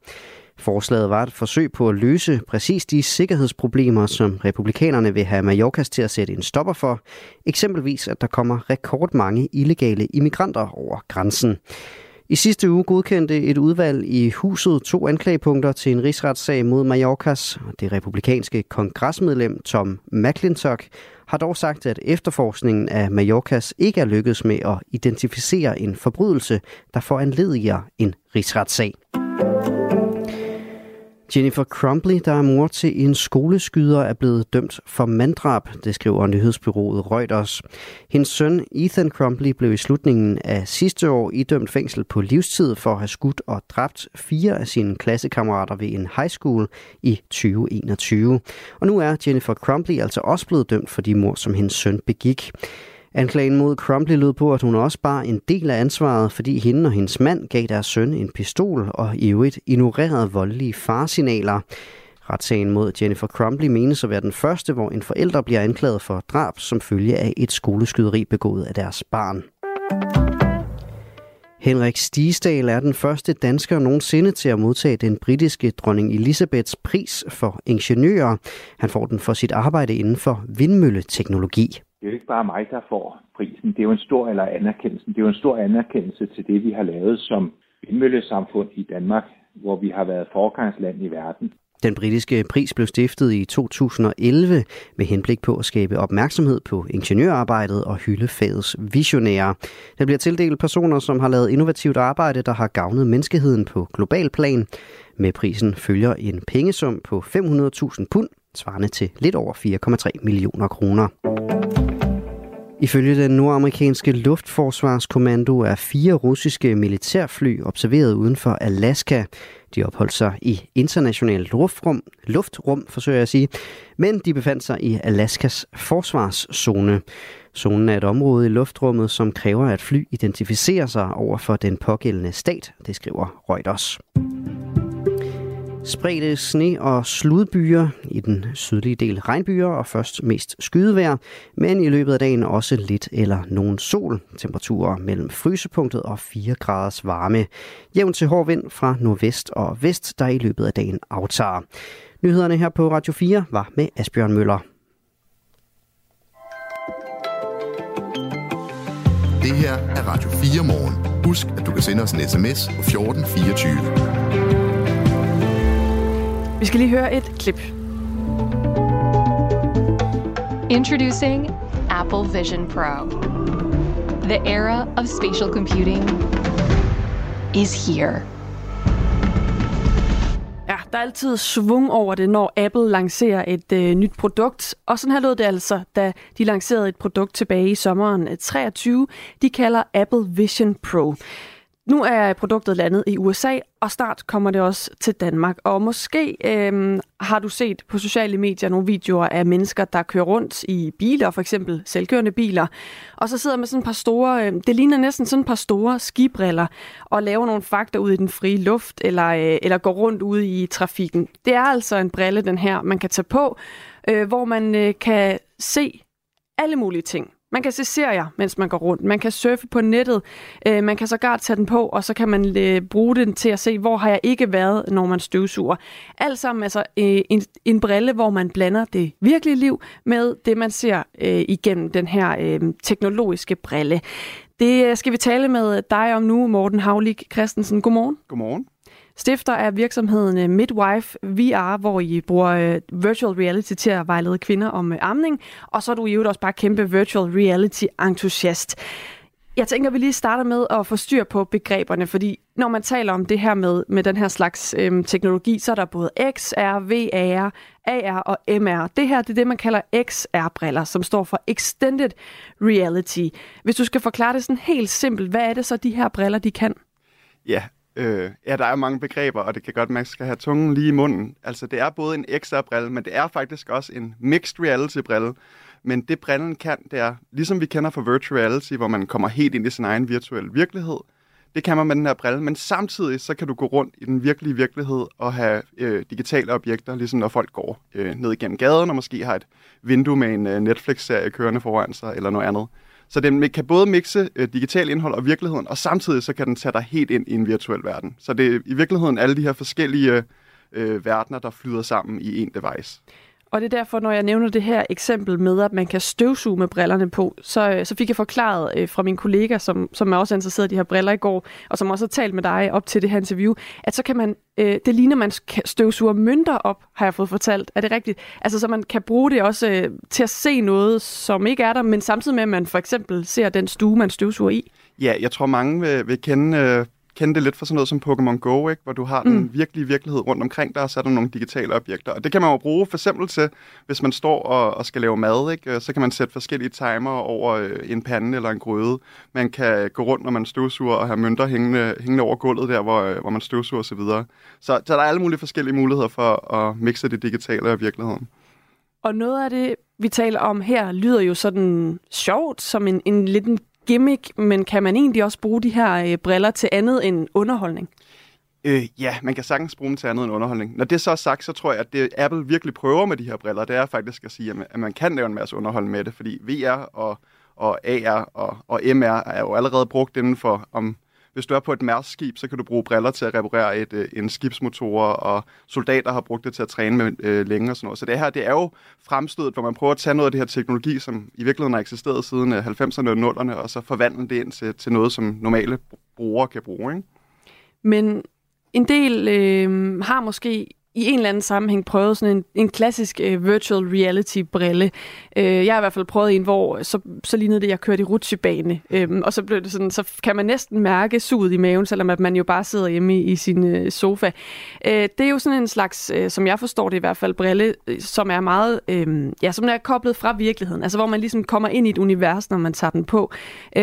Forslaget var et forsøg på at løse præcis de sikkerhedsproblemer, som republikanerne vil have Mallorcas til at sætte en stopper for. Eksempelvis, at der kommer rekordmange illegale immigranter over grænsen. I sidste uge godkendte et udvalg i huset to anklagepunkter til en rigsretssag mod Mallorcas. Det republikanske kongresmedlem Tom McClintock har dog sagt, at efterforskningen af Mallorcas ikke er lykkedes med at identificere en forbrydelse, der foranlediger en rigsretssag. Jennifer Crumbley, der er mor til en skoleskyder, er blevet dømt for manddrab, det skriver nyhedsbyrået Reuters. Hendes søn Ethan Crumbley blev i slutningen af sidste år idømt fængsel på livstid for at have skudt og dræbt fire af sine klassekammerater ved en high school i 2021. Og nu er Jennifer Crumbley altså også blevet dømt for de mord, som hendes søn begik. Anklagen mod Crumbley lød på, at hun også bar en del af ansvaret, fordi hende og hendes mand gav deres søn en pistol og i øvrigt ignorerede voldelige farsignaler. Retssagen mod Jennifer Crumbley menes at være den første, hvor en forælder bliver anklaget for drab som følge af et skoleskyderi begået af deres barn. Henrik Stigsdal er den første dansker nogensinde til at modtage den britiske dronning Elisabeths pris for ingeniører. Han får den for sit arbejde inden for vindmølleteknologi det er jo ikke bare mig, der får prisen. Det er jo en stor, eller anerkendelse. Det er jo en stor anerkendelse til det, vi har lavet som vindmøllesamfund i Danmark, hvor vi har været forgangsland i verden. Den britiske pris blev stiftet i 2011 med henblik på at skabe opmærksomhed på ingeniørarbejdet og hylde fagets visionære. Den bliver tildelt personer, som har lavet innovativt arbejde, der har gavnet menneskeheden på global plan. Med prisen følger en pengesum på 500.000 pund, svarende til lidt over 4,3 millioner kroner. Ifølge den nordamerikanske luftforsvarskommando er fire russiske militærfly observeret uden for Alaska. De opholdt sig i internationalt luftrum, luftrum forsøger jeg at sige, men de befandt sig i Alaskas forsvarszone. Zonen er et område i luftrummet, som kræver, at fly identificerer sig over for den pågældende stat, det skriver Reuters. Spredte sne- og sludbyer i den sydlige del regnbyer og først mest skydevejr, men i løbet af dagen også lidt eller nogen sol. Temperaturer mellem frysepunktet og 4 graders varme. Jævn til hård vind fra nordvest og vest, der i løbet af dagen aftager. Nyhederne her på Radio 4 var med Asbjørn Møller. Det her er Radio 4 morgen. Husk, at du kan sende os en sms på 1424. Vi skal lige høre et klip. Introducing Apple Vision Pro. The era of spatial computing is here. Ja, der er altid svung over det, når Apple lancerer et øh, nyt produkt. Og sådan her lød det altså, da de lancerede et produkt tilbage i sommeren 23. De kalder Apple Vision Pro. Nu er produktet landet i USA, og snart kommer det også til Danmark. Og måske øhm, har du set på sociale medier nogle videoer af mennesker, der kører rundt i biler, for eksempel selvkørende biler, og så sidder med sådan et par store, øhm, det ligner næsten sådan et par store skibriller, og laver nogle fakta ud i den frie luft, eller, øh, eller går rundt ude i trafikken. Det er altså en brille, den her, man kan tage på, øh, hvor man øh, kan se alle mulige ting. Man kan se serier, mens man går rundt. Man kan surfe på nettet. Øh, man kan sågar tage den på, og så kan man øh, bruge den til at se, hvor har jeg ikke været, når man støvsuger. Alt sammen altså øh, en, en brille, hvor man blander det virkelige liv med det, man ser øh, igennem den her øh, teknologiske brille. Det øh, skal vi tale med dig om nu, Morten Havlik Christensen. Godmorgen. Godmorgen stifter af virksomheden øh, Midwife VR, hvor I bruger øh, virtual reality til at vejlede kvinder om øh, amning, og så er du i øvrigt også bare kæmpe virtual reality-entusiast. Jeg tænker, at vi lige starter med at få styr på begreberne, fordi når man taler om det her med, med den her slags øhm, teknologi, så er der både XR, VR, AR og MR. Det her det er det, man kalder XR-briller, som står for Extended Reality. Hvis du skal forklare det sådan helt simpelt, hvad er det så, de her briller de kan? Ja, Øh, ja, der er mange begreber, og det kan godt, at man skal have tungen lige i munden. Altså, det er både en XR-brille, men det er faktisk også en mixed reality-brille. Men det brillen kan, det er, ligesom vi kender fra virtual reality, hvor man kommer helt ind i sin egen virtuelle virkelighed, det kan man med den her brille, men samtidig så kan du gå rundt i den virkelige virkelighed og have øh, digitale objekter, ligesom når folk går øh, ned igennem gaden og måske har et vindue med en øh, Netflix-serie kørende foran sig eller noget andet. Så den kan både mixe øh, digital indhold og virkeligheden, og samtidig så kan den tage dig helt ind i en virtuel verden. Så det er i virkeligheden alle de her forskellige øh, verdener, der flyder sammen i en device. Og det er derfor, når jeg nævner det her eksempel med, at man kan støvsuge med brillerne på, så, øh, så fik jeg forklaret øh, fra min kollega, som, som er også interesseret i de her briller i går, og som også har talt med dig op til det her interview, at så kan man, øh, det ligner, man støvsuger mønter op, har jeg fået fortalt. Er det rigtigt? Altså, så man kan bruge det også øh, til at se noget, som ikke er der, men samtidig med, at man for eksempel ser den stue, man støvsuger i. Ja, jeg tror mange vil, vil kende øh, kende det lidt fra sådan noget som Pokémon Go, ikke? hvor du har mm. den virkelige virkelighed rundt omkring dig, og så er der nogle digitale objekter. Og det kan man jo bruge for eksempel til, hvis man står og, og skal lave mad, ikke? så kan man sætte forskellige timer over øh, en pande eller en gryde. Man kan gå rundt, når man støvsuger, og have mønter hængende, hængende over gulvet der, hvor, øh, hvor man støvsuger osv. Så, så, så der er alle mulige forskellige muligheder for at mixe det digitale og virkeligheden. Og noget af det, vi taler om her, lyder jo sådan sjovt, som en, en lidt en gimmick, men kan man egentlig også bruge de her øh, briller til andet end underholdning? Øh, ja, man kan sagtens bruge dem til andet end underholdning. Når det så er sagt, så tror jeg, at det Apple virkelig prøver med de her briller, det er faktisk at sige, at man kan lave en masse underholdning med det, fordi VR og, og AR og, og MR er jo allerede brugt inden for om hvis du er på et mærskib, så kan du bruge briller til at reparere et, øh, en skibsmotor, og soldater har brugt det til at træne med øh, længe og sådan noget. Så det her, det er jo fremstødet, hvor man prøver at tage noget af det her teknologi, som i virkeligheden har eksisteret siden øh, 90'erne og 0'erne, og så forvandle det ind til, til noget, som normale brugere kan bruge. Ikke? Men en del øh, har måske i en eller anden sammenhæng prøvet sådan en, en klassisk uh, virtual reality-brille. Uh, øh, jeg har i hvert fald prøvet en, hvor så, så lignede det, at jeg kørte i rutsjebane. Um, og så blev det sådan, så kan man næsten mærke suget i maven, selvom at man jo bare sidder hjemme i, i sin uh, sofa. Uh, det er jo sådan en slags, uh, som jeg forstår det i hvert fald, brille, som er meget, uh, ja, som er koblet fra virkeligheden. Altså hvor man ligesom kommer ind i et univers, når man tager den på. Uh,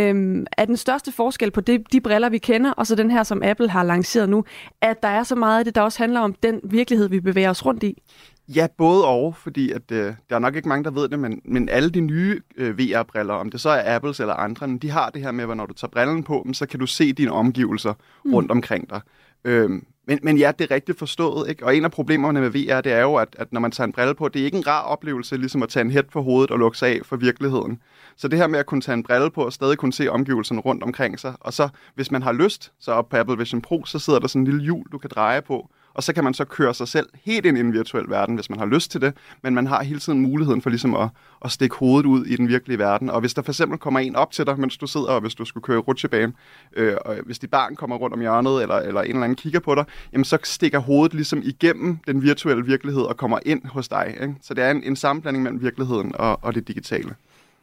er den største forskel på det, de briller, vi kender, og så den her, som Apple har lanceret nu, at der er så meget af det, der også handler om den virkelighed, virkelighed, vi bevæger os rundt i? Ja, både og, fordi at, øh, der er nok ikke mange, der ved det, men, men alle de nye øh, VR-briller, om det så er Apples eller andre, de har det her med, at når du tager brillen på så kan du se dine omgivelser mm. rundt omkring dig. Øhm, men, men ja, det er rigtigt forstået. Ikke? Og en af problemerne med VR, det er jo, at, at når man tager en brille på, det er ikke en rar oplevelse, ligesom at tage en hæt på hovedet og lukke sig af for virkeligheden. Så det her med at kunne tage en brille på og stadig kunne se omgivelserne rundt omkring sig, og så hvis man har lyst, så op på Apple Vision Pro, så sidder der sådan en lille hjul, du kan dreje på, og så kan man så køre sig selv helt ind i en virtuel verden, hvis man har lyst til det, men man har hele tiden muligheden for ligesom at, at stikke hovedet ud i den virkelige verden. Og hvis der for eksempel kommer en op til dig, mens du sidder, og hvis du skulle køre rutsjebane, øh, og hvis dit barn kommer rundt om hjørnet, eller, eller en eller anden kigger på dig, jamen så stikker hovedet ligesom igennem den virtuelle virkelighed og kommer ind hos dig. Ikke? Så det er en, en sammenblanding mellem virkeligheden og, og det digitale.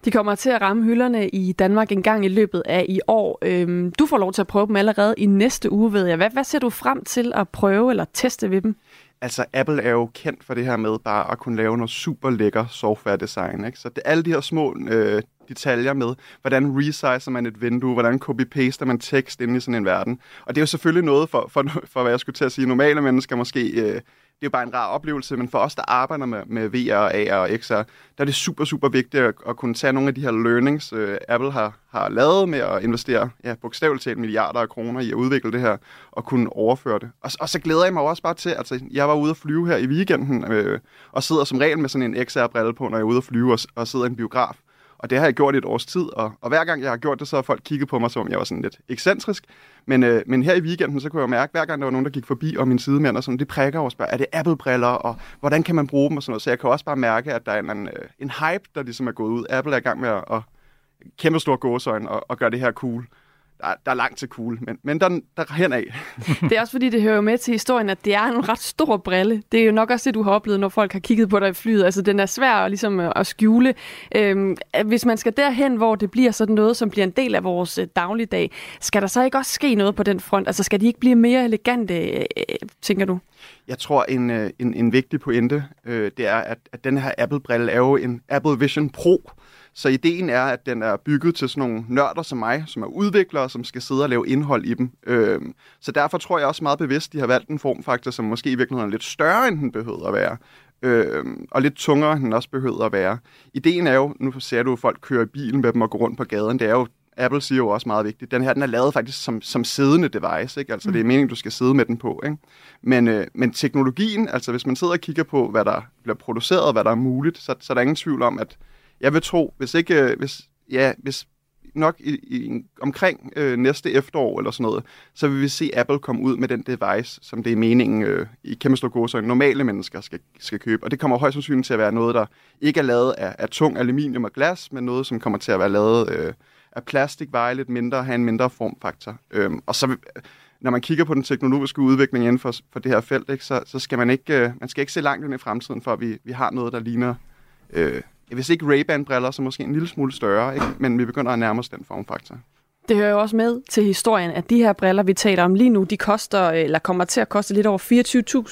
De kommer til at ramme hylderne i Danmark en gang i løbet af i år. Øhm, du får lov til at prøve dem allerede i næste uge, ved jeg. Hvad, hvad ser du frem til at prøve eller teste ved dem? altså Apple er jo kendt for det her med bare at kunne lave noget super lækker software design. Ikke? Så det, alle de her små øh, detaljer med, hvordan resizer man et vindue, hvordan copy-paster man tekst ind i sådan en verden. Og det er jo selvfølgelig noget for, for, for hvad jeg skulle til at sige, normale mennesker måske øh, det er jo bare en rar oplevelse, men for os, der arbejder med, med VR, AR og XR, der er det super, super vigtigt at, at kunne tage nogle af de her learnings, øh, Apple har, har lavet med at investere ja, bogstaveligt talt milliarder af kroner i at udvikle det her, og kunne overføre det. Og, og så glæder jeg mig også bare til, altså jeg var ude at flyve her i weekenden, øh, og sidder som regel med sådan en XR-brille på, når jeg er ude at flyve og, og sidder i en biograf. Og det har jeg gjort i et års tid, og, og hver gang jeg har gjort det, så har folk kigget på mig, som jeg var sådan lidt ekscentrisk. Men, øh, men her i weekenden, så kunne jeg mærke, hver gang der var nogen, der gik forbi og min sidemænd, og sådan, det prikker og spørger, er det Apple-briller, og hvordan kan man bruge dem og sådan noget. Så jeg kan også bare mærke, at der er en, øh, en hype, der ligesom er gået ud. Apple er i gang med at, at kæmpe stor gåsøjne og, og gøre det her cool der, der er langt til cool, men, men der, der er hen af. det er også fordi, det hører jo med til historien, at det er en ret stor brille. Det er jo nok også det, du har oplevet, når folk har kigget på dig i flyet. Altså, den er svær at, ligesom, øh, at skjule. Øhm, hvis man skal derhen, hvor det bliver sådan noget, som bliver en del af vores øh, dagligdag, skal der så ikke også ske noget på den front? Altså, skal de ikke blive mere elegante, øh, tænker du? Jeg tror, en, en, en vigtig pointe, øh, det er, at, at den her Apple-brille er jo en Apple Vision Pro. Så ideen er, at den er bygget til sådan nogle nørder som mig, som er udviklere, som skal sidde og lave indhold i dem. Øhm, så derfor tror jeg også meget bevidst, de har valgt en formfaktor, som måske i virkeligheden er lidt større, end den behøver at være. Øhm, og lidt tungere, end den også behøver at være. Ideen er jo, nu ser du, at folk kører bilen med dem og går rundt på gaden, det er jo Apple siger jo også meget vigtigt, den her den er lavet faktisk som, som siddende device, ikke? altså mm. det er meningen, du skal sidde med den på. Ikke? Men, øh, men teknologien, altså hvis man sidder og kigger på, hvad der bliver produceret, hvad der er muligt, så, så er der ingen tvivl om, at jeg vil tro, hvis ikke, øh, hvis, ja, hvis nok i, i, omkring øh, næste efterår eller sådan noget, så vil vi se Apple komme ud med den device, som det er meningen øh, i kæmpe så normale mennesker skal, skal købe. Og det kommer højst sandsynligt til at være noget, der ikke er lavet af, af tung aluminium og glas, men noget, som kommer til at være lavet øh, af plastik, veje lidt mindre, have en mindre formfaktor. Øhm, og så når man kigger på den teknologiske udvikling inden for, for det her felt, ikke, så, så skal man ikke, øh, man skal ikke se langt ind i fremtiden, for at vi, vi har noget, der ligner øh, hvis ikke Ray-Ban-briller, så måske en lille smule større, ikke? men vi begynder at nærme os den formfaktor. Det hører jo også med til historien, at de her briller, vi taler om lige nu, de koster, øh, eller kommer til at koste lidt over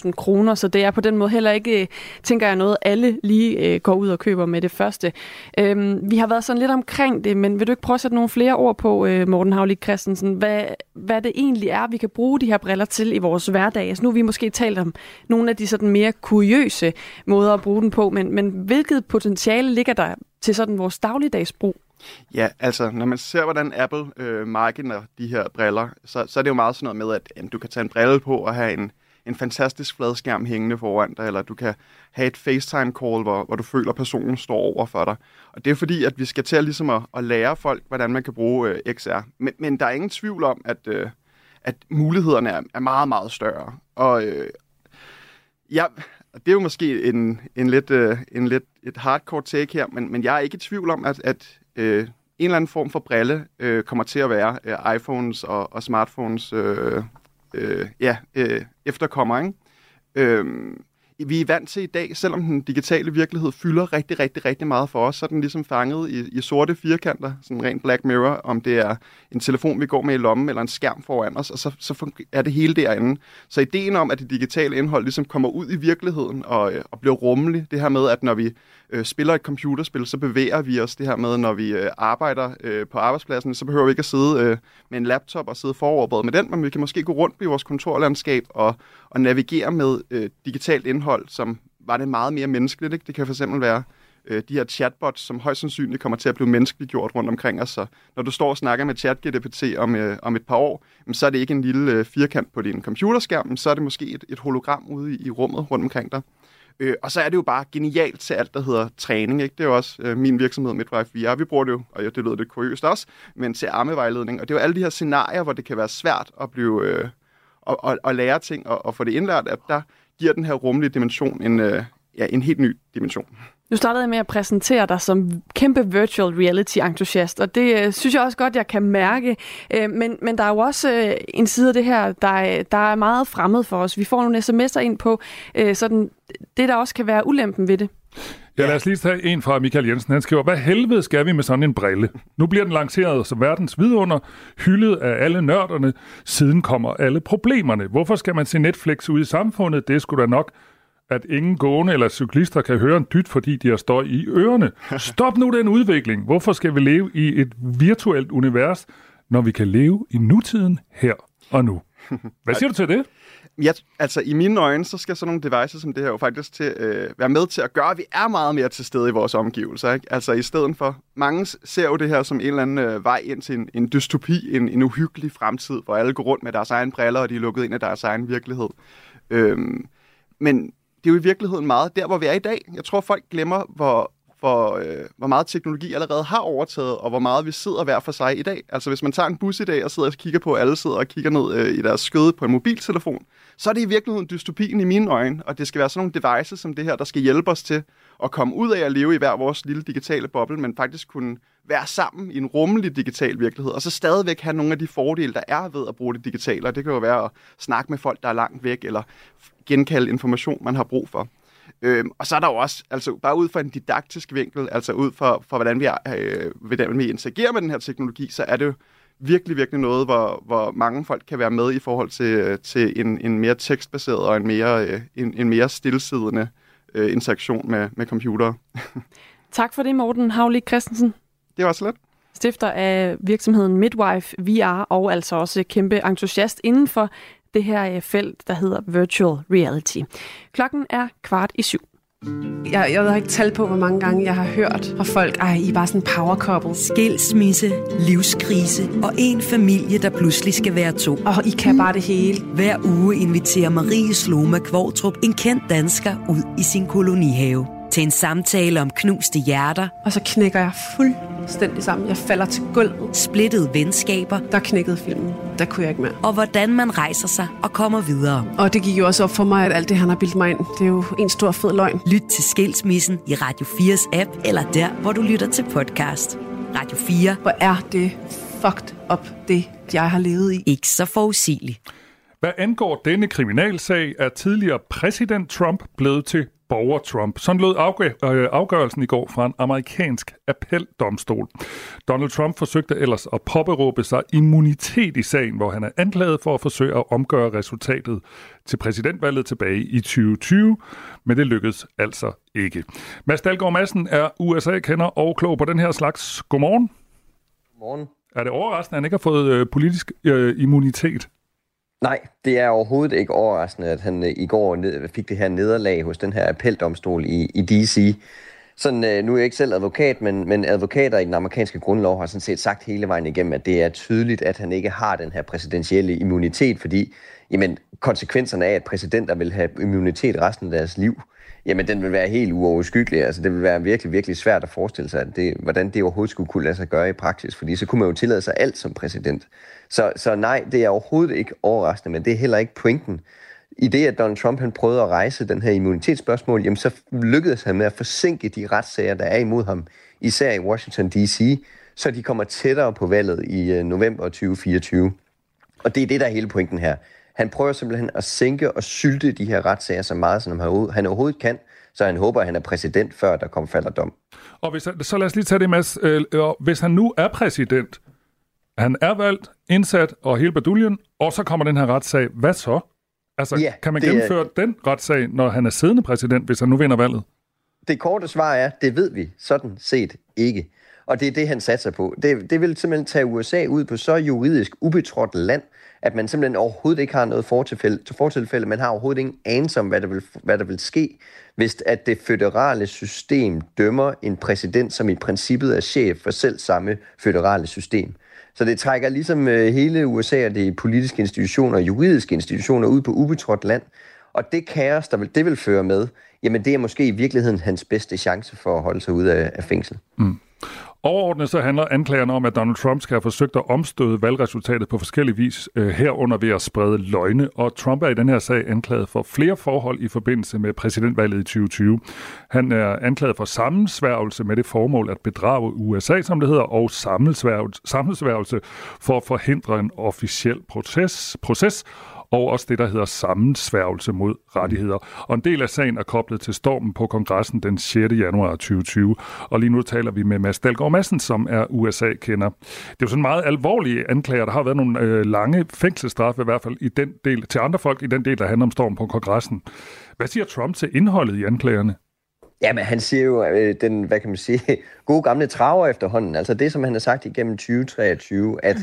24.000 kroner, så det er på den måde heller ikke, øh, tænker jeg, noget alle lige øh, går ud og køber med det første. Øhm, vi har været sådan lidt omkring det, men vil du ikke prøve at sætte nogle flere ord på, Morten Havlik Christensen, hvad, hvad det egentlig er, vi kan bruge de her briller til i vores hverdag? Altså nu har vi måske talt om nogle af de sådan mere kuriøse måder at bruge den på, men, men hvilket potentiale ligger der til sådan vores dagligdagsbrug? Ja, altså når man ser, hvordan Apple øh, marketer de her briller, så, så er det jo meget sådan noget med, at jamen, du kan tage en brille på og have en, en fantastisk fladskærm hængende foran dig, eller du kan have et FaceTime-call, hvor, hvor du føler, at personen står over for dig. Og det er fordi, at vi skal til at, ligesom at, at lære folk, hvordan man kan bruge øh, XR. Men, men der er ingen tvivl om, at, øh, at mulighederne er, er meget, meget større. Og øh, ja, det er jo måske en, en lidt, øh, en lidt et hardcore take her, men, men jeg er ikke i tvivl om, at, at øh, en eller anden form for brille øh, kommer til at være øh, iPhones og, og smartphones øh, øh, ja, øh, efterkommer. Ikke? Øh, vi er vant til i dag, selvom den digitale virkelighed fylder rigtig, rigtig, rigtig meget for os, så er den ligesom fanget i, i sorte firkanter, sådan rent Black Mirror, om det er en telefon, vi går med i lommen, eller en skærm foran os, og så, så er det hele derinde. Så ideen om, at det digitale indhold ligesom kommer ud i virkeligheden og, øh, og bliver rummelig, det her med, at når vi øh, spiller et computerspil, så bevæger vi os det her med, når vi øh, arbejder øh, på arbejdspladsen, så behøver vi ikke at sidde øh, med en laptop og sidde foroverbøjet med den, men vi kan måske gå rundt i vores kontorlandskab og, og navigere med øh, digitalt indhold, som var det meget mere menneskeligt. Ikke? Det kan for eksempel være øh, de her chatbots, som højst sandsynligt kommer til at blive menneskeliggjort rundt omkring os. Så når du står og snakker med ChatGPT om, øh, om et par år, så er det ikke en lille øh, firkant på din computerskærm, så er det måske et, et hologram ude i, i rummet rundt omkring dig. Øh, og så er det jo bare genialt til alt, der hedder træning. Ikke? Det er jo også øh, min virksomhed, Midwife VR. Vi bruger det jo, og det lyder lidt kuriøst også, men til armevejledning. Og det er jo alle de her scenarier, hvor det kan være svært at blive... Øh, og, og, og lære ting og, og få det indlært, at der giver den her rumlige dimension en, øh, ja, en helt ny dimension. Nu startede jeg med at præsentere dig som kæmpe virtual reality-entusiast, og det øh, synes jeg også godt, jeg kan mærke. Øh, men, men der er jo også øh, en side af det her, der, der er meget fremmed for os. Vi får nogle sms'er ind på øh, sådan, det, der også kan være ulempen ved det. Ja, lad os lige tage en fra Michael Jensen. Han skriver, hvad helvede skal vi med sådan en brille? Nu bliver den lanceret som verdens vidunder, hyldet af alle nørderne. Siden kommer alle problemerne. Hvorfor skal man se Netflix ud i samfundet? Det skulle da nok at ingen gående eller cyklister kan høre en dyt, fordi de har støj i ørerne. Stop nu den udvikling. Hvorfor skal vi leve i et virtuelt univers, når vi kan leve i nutiden her og nu? Hvad siger du til det? Ja, altså i mine øjne, så skal sådan nogle devices som det her jo faktisk til, øh, være med til at gøre, at vi er meget mere til stede i vores omgivelser. Ikke? Altså i stedet for, mange ser jo det her som en eller anden øh, vej ind til en, en dystopi, en, en uhyggelig fremtid, hvor alle går rundt med deres egen briller, og de er lukket ind i deres egen virkelighed. Øhm, men det er jo i virkeligheden meget der, hvor vi er i dag. Jeg tror, folk glemmer, hvor, hvor, øh, hvor meget teknologi allerede har overtaget, og hvor meget vi sidder hver for sig i dag. Altså hvis man tager en bus i dag og sidder og kigger på, at alle sidder og kigger ned øh, i deres skøde på en mobiltelefon, så er det i virkeligheden dystopien i mine øjne, og det skal være sådan nogle devices som det her, der skal hjælpe os til at komme ud af at leve i hver vores lille digitale boble, men faktisk kunne være sammen i en rummelig digital virkelighed, og så stadigvæk have nogle af de fordele, der er ved at bruge det digitale. Og det kan jo være at snakke med folk, der er langt væk, eller genkalde information, man har brug for. Øhm, og så er der jo også, altså bare ud fra en didaktisk vinkel, altså ud fra, fra hvordan, vi, øh, hvordan vi interagerer med den her teknologi, så er det jo virkelig, virkelig noget, hvor, hvor mange folk kan være med i forhold til, til en, en mere tekstbaseret og en mere, øh, en, en mere stillesiddende øh, interaktion med, med computere. tak for det, Morten Havlik Christensen. Det var så let. Stifter af virksomheden Midwife VR og altså også kæmpe entusiast inden for det her øh, felt, der hedder Virtual Reality. Klokken er kvart i syv. Jeg, jeg har ikke talt på, hvor mange gange jeg har hørt fra folk, ej, I er bare sådan power couple. Skilsmisse, livskrise og en familie, der pludselig skal være to. Og I kan bare det hele. Hver uge inviterer Marie Sloma Kvortrup en kendt dansker ud i sin kolonihave til en samtale om knuste hjerter. Og så knækker jeg fuldstændig sammen. Jeg falder til gulvet. Splittede venskaber. Der knækkede filmen. Der kunne jeg ikke mere. Og hvordan man rejser sig og kommer videre. Og det gik jo også op for mig, at alt det, han har bildt mig ind, det er jo en stor fed løgn. Lyt til Skilsmissen i Radio 4's app, eller der, hvor du lytter til podcast. Radio 4. Hvor er det fucked up, det jeg har levet i. Ikke så forudsigeligt. Hvad angår denne kriminalsag, er tidligere præsident Trump blevet til borger Trump. Sådan lød øh, afgørelsen i går fra en amerikansk appeldomstol. Donald Trump forsøgte ellers at påberåbe sig immunitet i sagen, hvor han er anklaget for at forsøge at omgøre resultatet til præsidentvalget tilbage i 2020, men det lykkedes altså ikke. Mads Dahlgaard Madsen er USA-kender og klog på den her slags. Godmorgen. Godmorgen. Er det overraskende, at han ikke har fået øh, politisk øh, immunitet? Nej, det er overhovedet ikke overraskende, at han øh, i går ned, fik det her nederlag hos den her appeldomstol i, i D.C. Sådan, øh, nu er jeg ikke selv advokat, men, men advokater i den amerikanske grundlov har sådan set sagt hele vejen igennem, at det er tydeligt, at han ikke har den her præsidentielle immunitet, fordi jamen, konsekvenserne af, at præsidenter vil have immunitet resten af deres liv, jamen den vil være helt uoverskyggelig. Altså det vil være virkelig, virkelig svært at forestille sig, at det, hvordan det overhovedet skulle kunne lade sig gøre i praksis, fordi så kunne man jo tillade sig alt som præsident. Så, så nej, det er overhovedet ikke overraskende, men det er heller ikke pointen. I det, at Donald Trump han prøvede at rejse den her immunitetsspørgsmål, jamen så lykkedes han med at forsinke de retssager, der er imod ham, især i Washington D.C., så de kommer tættere på valget i øh, november 2024. Og det er det, der er hele pointen her. Han prøver simpelthen at sænke og sylte de her retssager så meget, som han overhovedet kan, så han håber, at han er præsident, før der kommer falder dom. Og hvis, så lad os lige tage det, Mads. Øh, hvis han nu er præsident, han er valgt, indsat og hele baduljen, og så kommer den her retssag. Hvad så? Altså, ja, kan man gennemføre er... den retssag, når han er siddende præsident, hvis han nu vinder valget? Det korte svar er, det ved vi sådan set ikke. Og det er det, han satser på. Det, det vil simpelthen tage USA ud på så juridisk ubetrådt land, at man simpelthen overhovedet ikke har noget fortilfælde. fortilfælde. Man har overhovedet ingen anelse om, hvad der, vil, hvad der vil ske, hvis at det føderale system dømmer en præsident, som i princippet er chef for selv samme føderale system. Så det trækker ligesom øh, hele USA og de politiske institutioner og juridiske institutioner ud på ubetrådt land. Og det kaos, der vil, det vil føre med, jamen det er måske i virkeligheden hans bedste chance for at holde sig ud af, af fængsel. Mm. Overordnet så handler anklagerne om, at Donald Trump skal have forsøgt at omstøde valgresultatet på forskellige vis, øh, herunder ved at sprede løgne, og Trump er i den her sag anklaget for flere forhold i forbindelse med præsidentvalget i 2020. Han er anklaget for sammensværgelse med det formål at bedrage USA, som det hedder, og sammensværgelse for at forhindre en officiel proces, proces og også det, der hedder sammensværgelse mod rettigheder. Og en del af sagen er koblet til stormen på kongressen den 6. januar 2020. Og lige nu taler vi med Mads Dalgaard Madsen, som er USA-kender. Det er jo sådan meget alvorlige anklager. Der har været nogle øh, lange fængselsstraffe, i hvert fald i den del, til andre folk i den del, der handler om stormen på kongressen. Hvad siger Trump til indholdet i anklagerne? Jamen, han siger jo øh, den, hvad kan man sige, gode gamle traver efterhånden. Altså det, som han har sagt igennem 2023, at, mm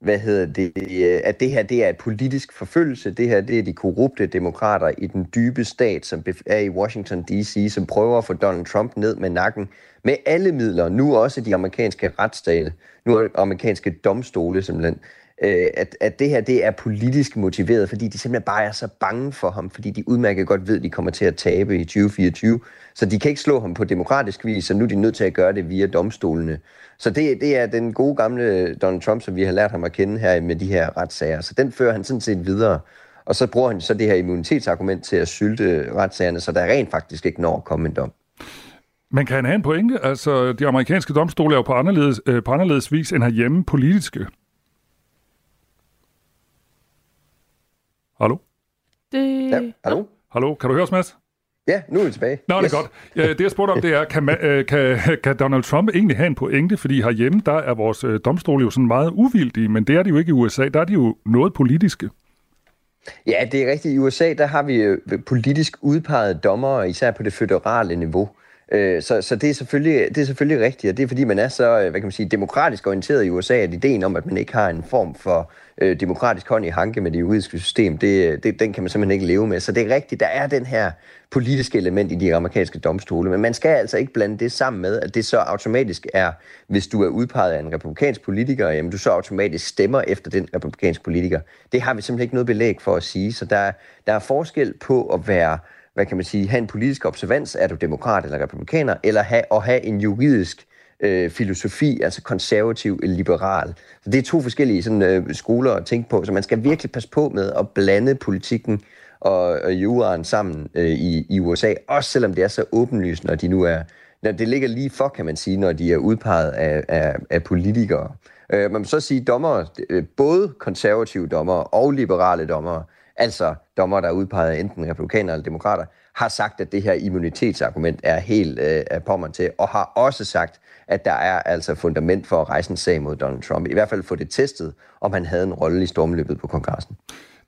hvad hedder det, øh, at det her det er et politisk forfølgelse. Det her det er de korrupte demokrater i den dybe stat, som er i Washington D.C., som prøver at få Donald Trump ned med nakken med alle midler. Nu også de amerikanske retsstater, nu er amerikanske domstole simpelthen øh, at, at det her det er politisk motiveret, fordi de simpelthen bare er så bange for ham, fordi de udmærket godt ved, at de kommer til at tabe i 2024. Så de kan ikke slå ham på demokratisk vis, så nu er de nødt til at gøre det via domstolene. Så det, det er den gode gamle Donald Trump, som vi har lært ham at kende her med de her retssager. Så den fører han sådan set videre. Og så bruger han så det her immunitetsargument til at sylte retssagerne, så der rent faktisk ikke når at komme en dom. Men kan han have en pointe? Altså, de amerikanske domstole er jo på anderledes, øh, på anderledes vis end herhjemme politiske. Hallo? Det... Ja, hallo? Hallo, kan du høre os, Mads? Ja, nu er vi tilbage. Nå, yes. det er godt. Ja, det jeg spurgte om, det er, kan, øh, kan, kan Donald Trump egentlig have en pointe? Fordi herhjemme, der er vores øh, domstole jo sådan meget uvildige, men det er de jo ikke i USA. Der er de jo noget politiske. Ja, det er rigtigt. I USA, der har vi øh, politisk udpegede dommere, især på det føderale niveau. Så, så det, er selvfølgelig, det er selvfølgelig rigtigt, og det er fordi, man er så hvad kan man sige, demokratisk orienteret i USA, at ideen om, at man ikke har en form for øh, Øh, demokratisk hånd i hanke med det juridiske system, det, det, den kan man simpelthen ikke leve med. Så det er rigtigt, der er den her politiske element i de amerikanske domstole, men man skal altså ikke blande det sammen med, at det så automatisk er, hvis du er udpeget af en republikansk politiker, jamen du så automatisk stemmer efter den republikanske politiker. Det har vi simpelthen ikke noget belæg for at sige, så der, der er forskel på at være hvad kan man sige, have en politisk observans, er du demokrat eller republikaner, eller have, at have en juridisk øh, øh, filosofi, altså konservativ eller liberal. Så det er to forskellige sådan, øh, skoler at tænke på, så man skal virkelig passe på med at blande politikken og, og juraen sammen øh, i, i USA, også selvom det er så åbenlyst, når de nu er, når det ligger lige for, kan man sige, når de er udpeget af, af, af politikere. Øh, man må så sige, dommer, øh, både konservative dommer og liberale dommer, altså dommer, der er udpeget af enten republikanere eller demokrater, har sagt, at det her immunitetsargument er helt øh, på mig til, og har også sagt, at der er altså fundament for at rejse en sag mod Donald Trump. I hvert fald få det testet, om han havde en rolle i stormløbet på kongressen.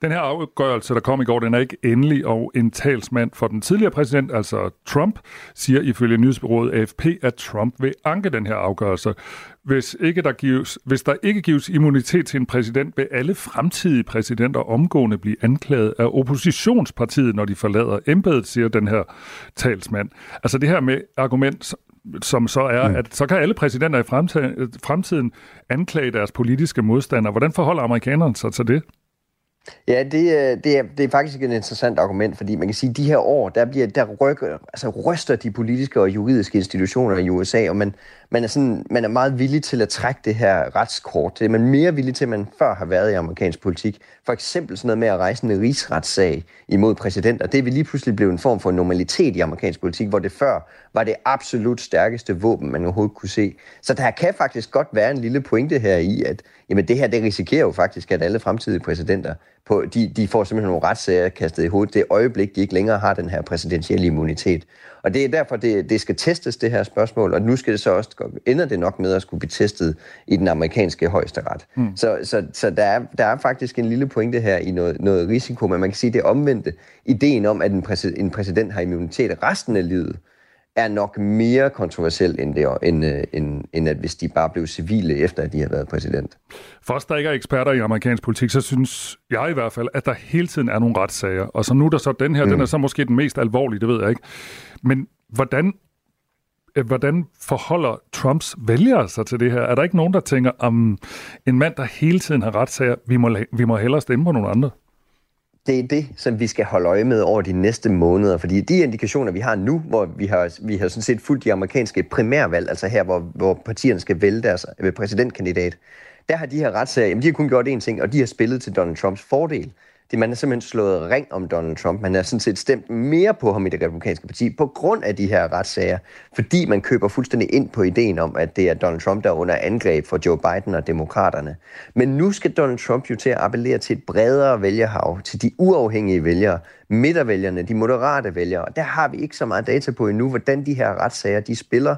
Den her afgørelse, der kom i går, den er ikke endelig, og en talsmand for den tidligere præsident, altså Trump, siger ifølge nyhedsbyrået AFP, at Trump vil anke den her afgørelse. Hvis, ikke der gives, hvis der ikke gives immunitet til en præsident, vil alle fremtidige præsidenter omgående blive anklaget af oppositionspartiet, når de forlader embedet, siger den her talsmand. Altså det her med argument, som så er, mm. at så kan alle præsidenter i fremtiden anklage deres politiske modstandere. Hvordan forholder amerikanerne sig til det? Ja, det, øh, det, er, det er faktisk et interessant argument, fordi man kan sige, at de her år, der, bliver, der rykker, altså ryster de politiske og juridiske institutioner i USA, og man, man, er sådan, man er meget villig til at trække det her retskort. Det er man mere villig til, end man før har været i amerikansk politik. For eksempel sådan noget med at rejse en rigsretssag imod præsidenter. Det vil lige pludselig blive en form for normalitet i amerikansk politik, hvor det før var det absolut stærkeste våben, man overhovedet kunne se. Så der kan faktisk godt være en lille pointe her i, at jamen det her, det risikerer jo faktisk, at alle fremtidige præsidenter, på, de, de får simpelthen nogle retssager kastet i hovedet det øjeblik, de ikke længere har den her præsidentielle immunitet. Og det er derfor, det, det skal testes, det her spørgsmål, og nu skal det så også, ender det nok med at skulle blive testet i den amerikanske højesteret. Mm. Så, så, så der, er, der er faktisk en lille pointe her i noget, noget risiko, men man kan sige, det omvendte. Ideen om, at en, præsident, en præsident har immunitet resten af livet, er nok mere kontroversiel end, det, end, øh, end, end at hvis de bare blev civile efter, at de har været præsident. For os, der ikke er eksperter i amerikansk politik, så synes jeg i hvert fald, at der hele tiden er nogle retssager. Og så nu er der så den her, mm. den er så måske den mest alvorlige, det ved jeg ikke. Men hvordan øh, hvordan forholder Trumps vælgere sig til det her? Er der ikke nogen, der tænker, om en mand, der hele tiden har retssager, vi må, vi må hellere stemme på nogle andre? Det er det, som vi skal holde øje med over de næste måneder. Fordi de indikationer, vi har nu, hvor vi har, vi har sådan set fuldt de amerikanske primærvalg, altså her, hvor, hvor partierne skal vælge deres øh, præsidentkandidat, der har de her retssager, jamen de har kun gjort én ting, og de har spillet til Donald Trumps fordel. Det, man har simpelthen slået ring om Donald Trump. Man har sådan set stemt mere på ham i det republikanske parti på grund af de her retssager, fordi man køber fuldstændig ind på ideen om, at det er Donald Trump, der er under angreb for Joe Biden og demokraterne. Men nu skal Donald Trump jo til at appellere til et bredere vælgerhav, til de uafhængige vælgere, midtervælgerne, de moderate vælgere. Og der har vi ikke så meget data på endnu, hvordan de her retssager de spiller.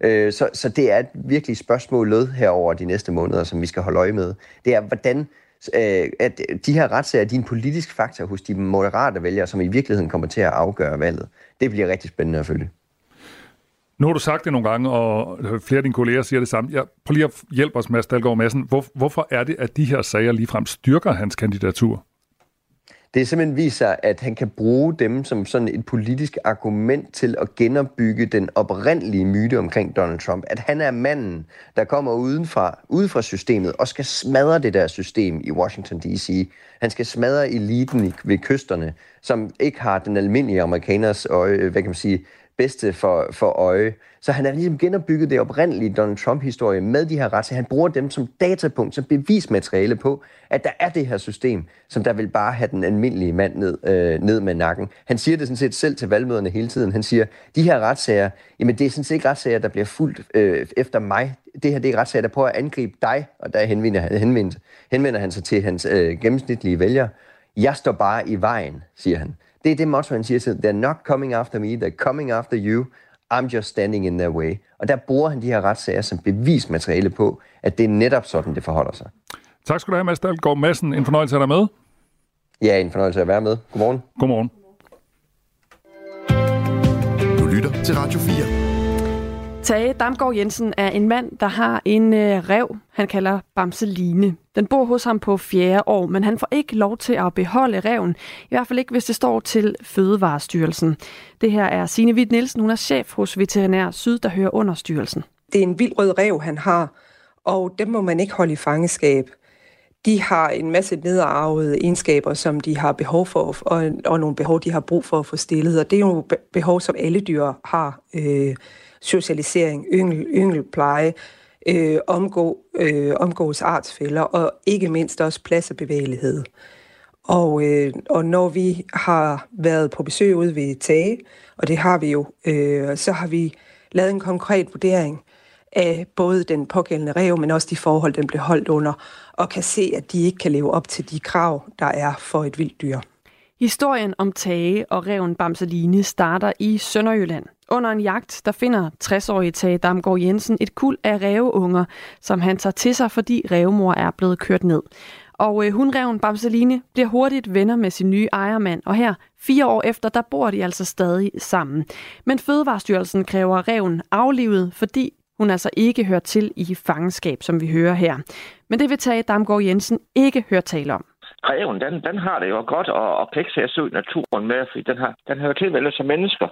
Øh, så, så det er et virkelig spørgsmål her herover de næste måneder, som vi skal holde øje med. Det er, hvordan øh, at de her retssager de er en politisk faktor hos de moderate vælgere, som i virkeligheden kommer til at afgøre valget. Det bliver rigtig spændende at følge. Nu har du sagt det nogle gange, og flere af dine kolleger siger det samme. Jeg, prøv lige at hjælpe os, Mads Dalgaard Madsen. Hvor, hvorfor er det, at de her sager ligefrem styrker hans kandidatur? Det er simpelthen viser, at han kan bruge dem som sådan et politisk argument til at genopbygge den oprindelige myte omkring Donald Trump. At han er manden, der kommer udenfra, ude fra systemet og skal smadre det der system i Washington D.C. Han skal smadre eliten ved kysterne, som ikke har den almindelige amerikaners øje, hvad kan man sige, bedste for, for øje. Så han har ligesom genopbygget det oprindelige Donald Trump-historie med de her retssager. Han bruger dem som datapunkt, som bevismateriale på, at der er det her system, som der vil bare have den almindelige mand ned, øh, ned med nakken. Han siger det sådan set selv til valgmøderne hele tiden. Han siger, de her retssager, jamen det er sådan set ikke retssager, der bliver fuldt øh, efter mig. Det her det er retssager, der prøver at angribe dig, og der henvender, henvender, henvender han sig til hans øh, gennemsnitlige vælgere. Jeg står bare i vejen, siger han. Det er det motto, han siger til They're not coming after me, they're coming after you. I'm just standing in their way. Og der bruger han de her retssager som bevismateriale på, at det er netop sådan, det forholder sig. Tak skal du have, Mads Dahlgaard Madsen. En fornøjelse at dig med. Ja, en fornøjelse at være med. Godmorgen. Godmorgen. Du lytter til Radio 4. Tage Damgaard Jensen er en mand, der har en øh, rev, han kalder Bamseline. Den bor hos ham på fjerde år, men han får ikke lov til at beholde reven. I hvert fald ikke, hvis det står til Fødevarestyrelsen. Det her er Signe Witt Nielsen, hun er chef hos Veterinær Syd, der hører under styrelsen. Det er en vild rød rev, han har, og dem må man ikke holde i fangeskab. De har en masse nedarvede egenskaber, som de har behov for, og, og nogle behov, de har brug for at få stillet. Og det er jo behov, som alle dyr har. Øh, socialisering, yngel, yngelpleje, øh, omgå, øh, omgås artsfælder og ikke mindst også plads og bevægelighed. Og, øh, og når vi har været på besøg ude ved Tage, og det har vi jo, øh, så har vi lavet en konkret vurdering af både den pågældende rev, men også de forhold, den blev holdt under, og kan se, at de ikke kan leve op til de krav, der er for et vildt dyr. Historien om Tage og reven Bamseline starter i Sønderjylland. Under en jagt, der finder 60-årige Tage Damgaard Jensen et kul af ræveunger, som han tager til sig, fordi rævemor er blevet kørt ned. Og øh, hundreven Bamseline bliver hurtigt venner med sin nye ejermand, og her, fire år efter, der bor de altså stadig sammen. Men Fødevarestyrelsen kræver reven aflivet, fordi hun altså ikke hører til i fangenskab, som vi hører her. Men det vil Tage Damgaard Jensen ikke høre tale om reven, den, den har det jo godt at, at pække sig ud i naturen med, fordi den, har, den hører til vel som mennesker.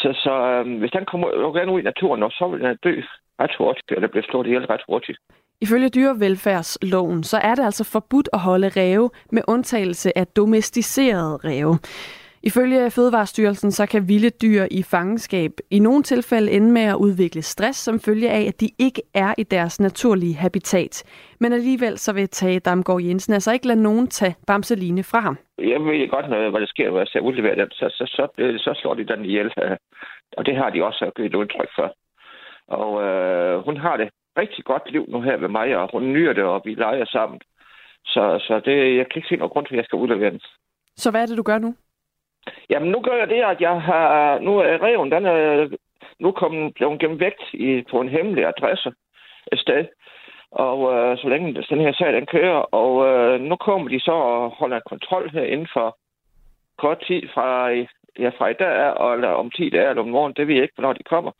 Så, så øh, hvis den kommer gerne ud i naturen, så vil den dø ret hurtigt, eller bliver slået ihjel ret hurtigt. Ifølge dyrevelfærdsloven, så er det altså forbudt at holde ræve med undtagelse af domesticerede ræve. Ifølge Fødevarestyrelsen så kan vilde dyr i fangenskab i nogle tilfælde ende med at udvikle stress som følge af, at de ikke er i deres naturlige habitat. Men alligevel så vil Tage Damgaard Jensen altså ikke lade nogen tage Bamseline fra ham. Jeg ved godt, hvad der sker, når jeg ser udlevere den, så, så, så, så slår de den ihjel. Og det har de også givet udtryk for. Og øh, hun har det rigtig godt liv nu her ved mig, og hun nyder det, og vi leger sammen. Så, så det, jeg kan ikke se nogen grund til, at jeg skal udlevere den. Så hvad er det, du gør nu? Jamen, nu gør jeg det, at jeg har... Nu er reven, den er nu kommet, blevet gemt væk i, på en hemmelig adresse et sted. Og øh, så længe den her sag, den kører. Og øh, nu kommer de så og holder kontrol her inden for kort tid fra, ja, fra i dag, eller om 10 dage eller om morgen. Det ved jeg ikke, hvornår de kommer.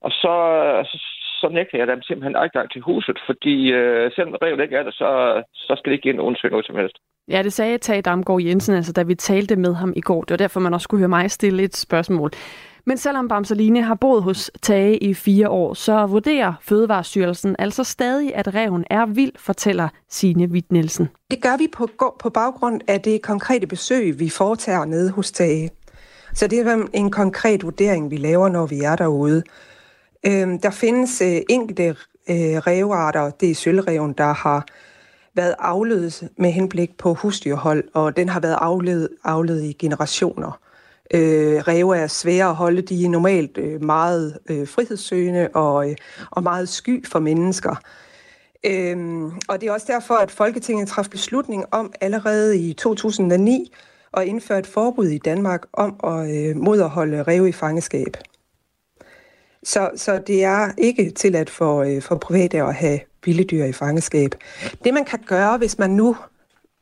Og så, øh, så, så nægter jeg dem simpelthen adgang til huset, fordi øh, selvom revet ikke er der, så, så skal det ikke ind og undersøge noget som helst. Ja, det sagde Tage Damgaard Jensen, altså, da vi talte med ham i går. Det var derfor, man også skulle høre mig stille et spørgsmål. Men selvom Bamseline har boet hos Tage i fire år, så vurderer Fødevarestyrelsen altså stadig, at reven er vild, fortæller Signe Witt Nielsen. Det gør vi på, på baggrund af det konkrete besøg, vi foretager nede hos Tage. Så det er en konkret vurdering, vi laver, når vi er derude. Øh, der findes øh, enkelte øh, revarter, det er sølvreven, der har været afledet med henblik på husdyrhold, og den har været afledet, afledet i generationer. Øh, ræve er svære at holde, de er normalt øh, meget øh, frihedssøgende og, øh, og meget sky for mennesker. Øhm, og det er også derfor, at Folketinget træffede beslutning om allerede i 2009 at indføre et forbud i Danmark om at øh, moderholde ræve i fangeskab. Så, så det er ikke tilladt for, øh, for private at have vilde dyr i fangeskab. Det man kan gøre, hvis man nu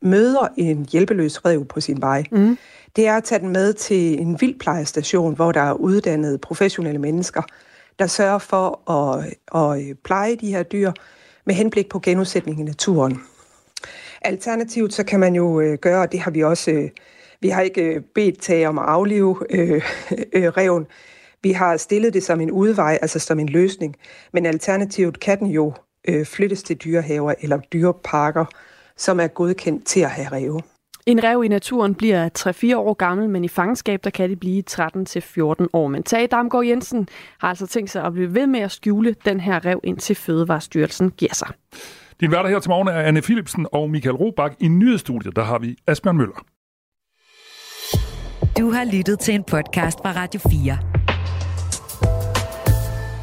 møder en hjælpeløs rev på sin vej, mm. det er at tage den med til en vildplejestation, hvor der er uddannede professionelle mennesker, der sørger for at, at pleje de her dyr med henblik på genudsætning i naturen. Alternativt så kan man jo øh, gøre, og det har vi også, øh, vi har ikke øh, bedt tage om at aflive øh, øh, reven, vi har stillet det som en udvej, altså som en løsning, men alternativt kan den jo øh, flyttes til dyrehaver eller dyreparker, som er godkendt til at have ræve. En rev i naturen bliver 3-4 år gammel, men i fangenskab der kan det blive 13-14 år. Men Tage Damgaard Jensen har altså tænkt sig at blive ved med at skjule den her rev, indtil Fødevarestyrelsen giver sig. Din værter her til morgen er Anne Philipsen og Michael Robach. I nyhedsstudiet der har vi Asbjørn Møller. Du har lyttet til en podcast fra Radio 4.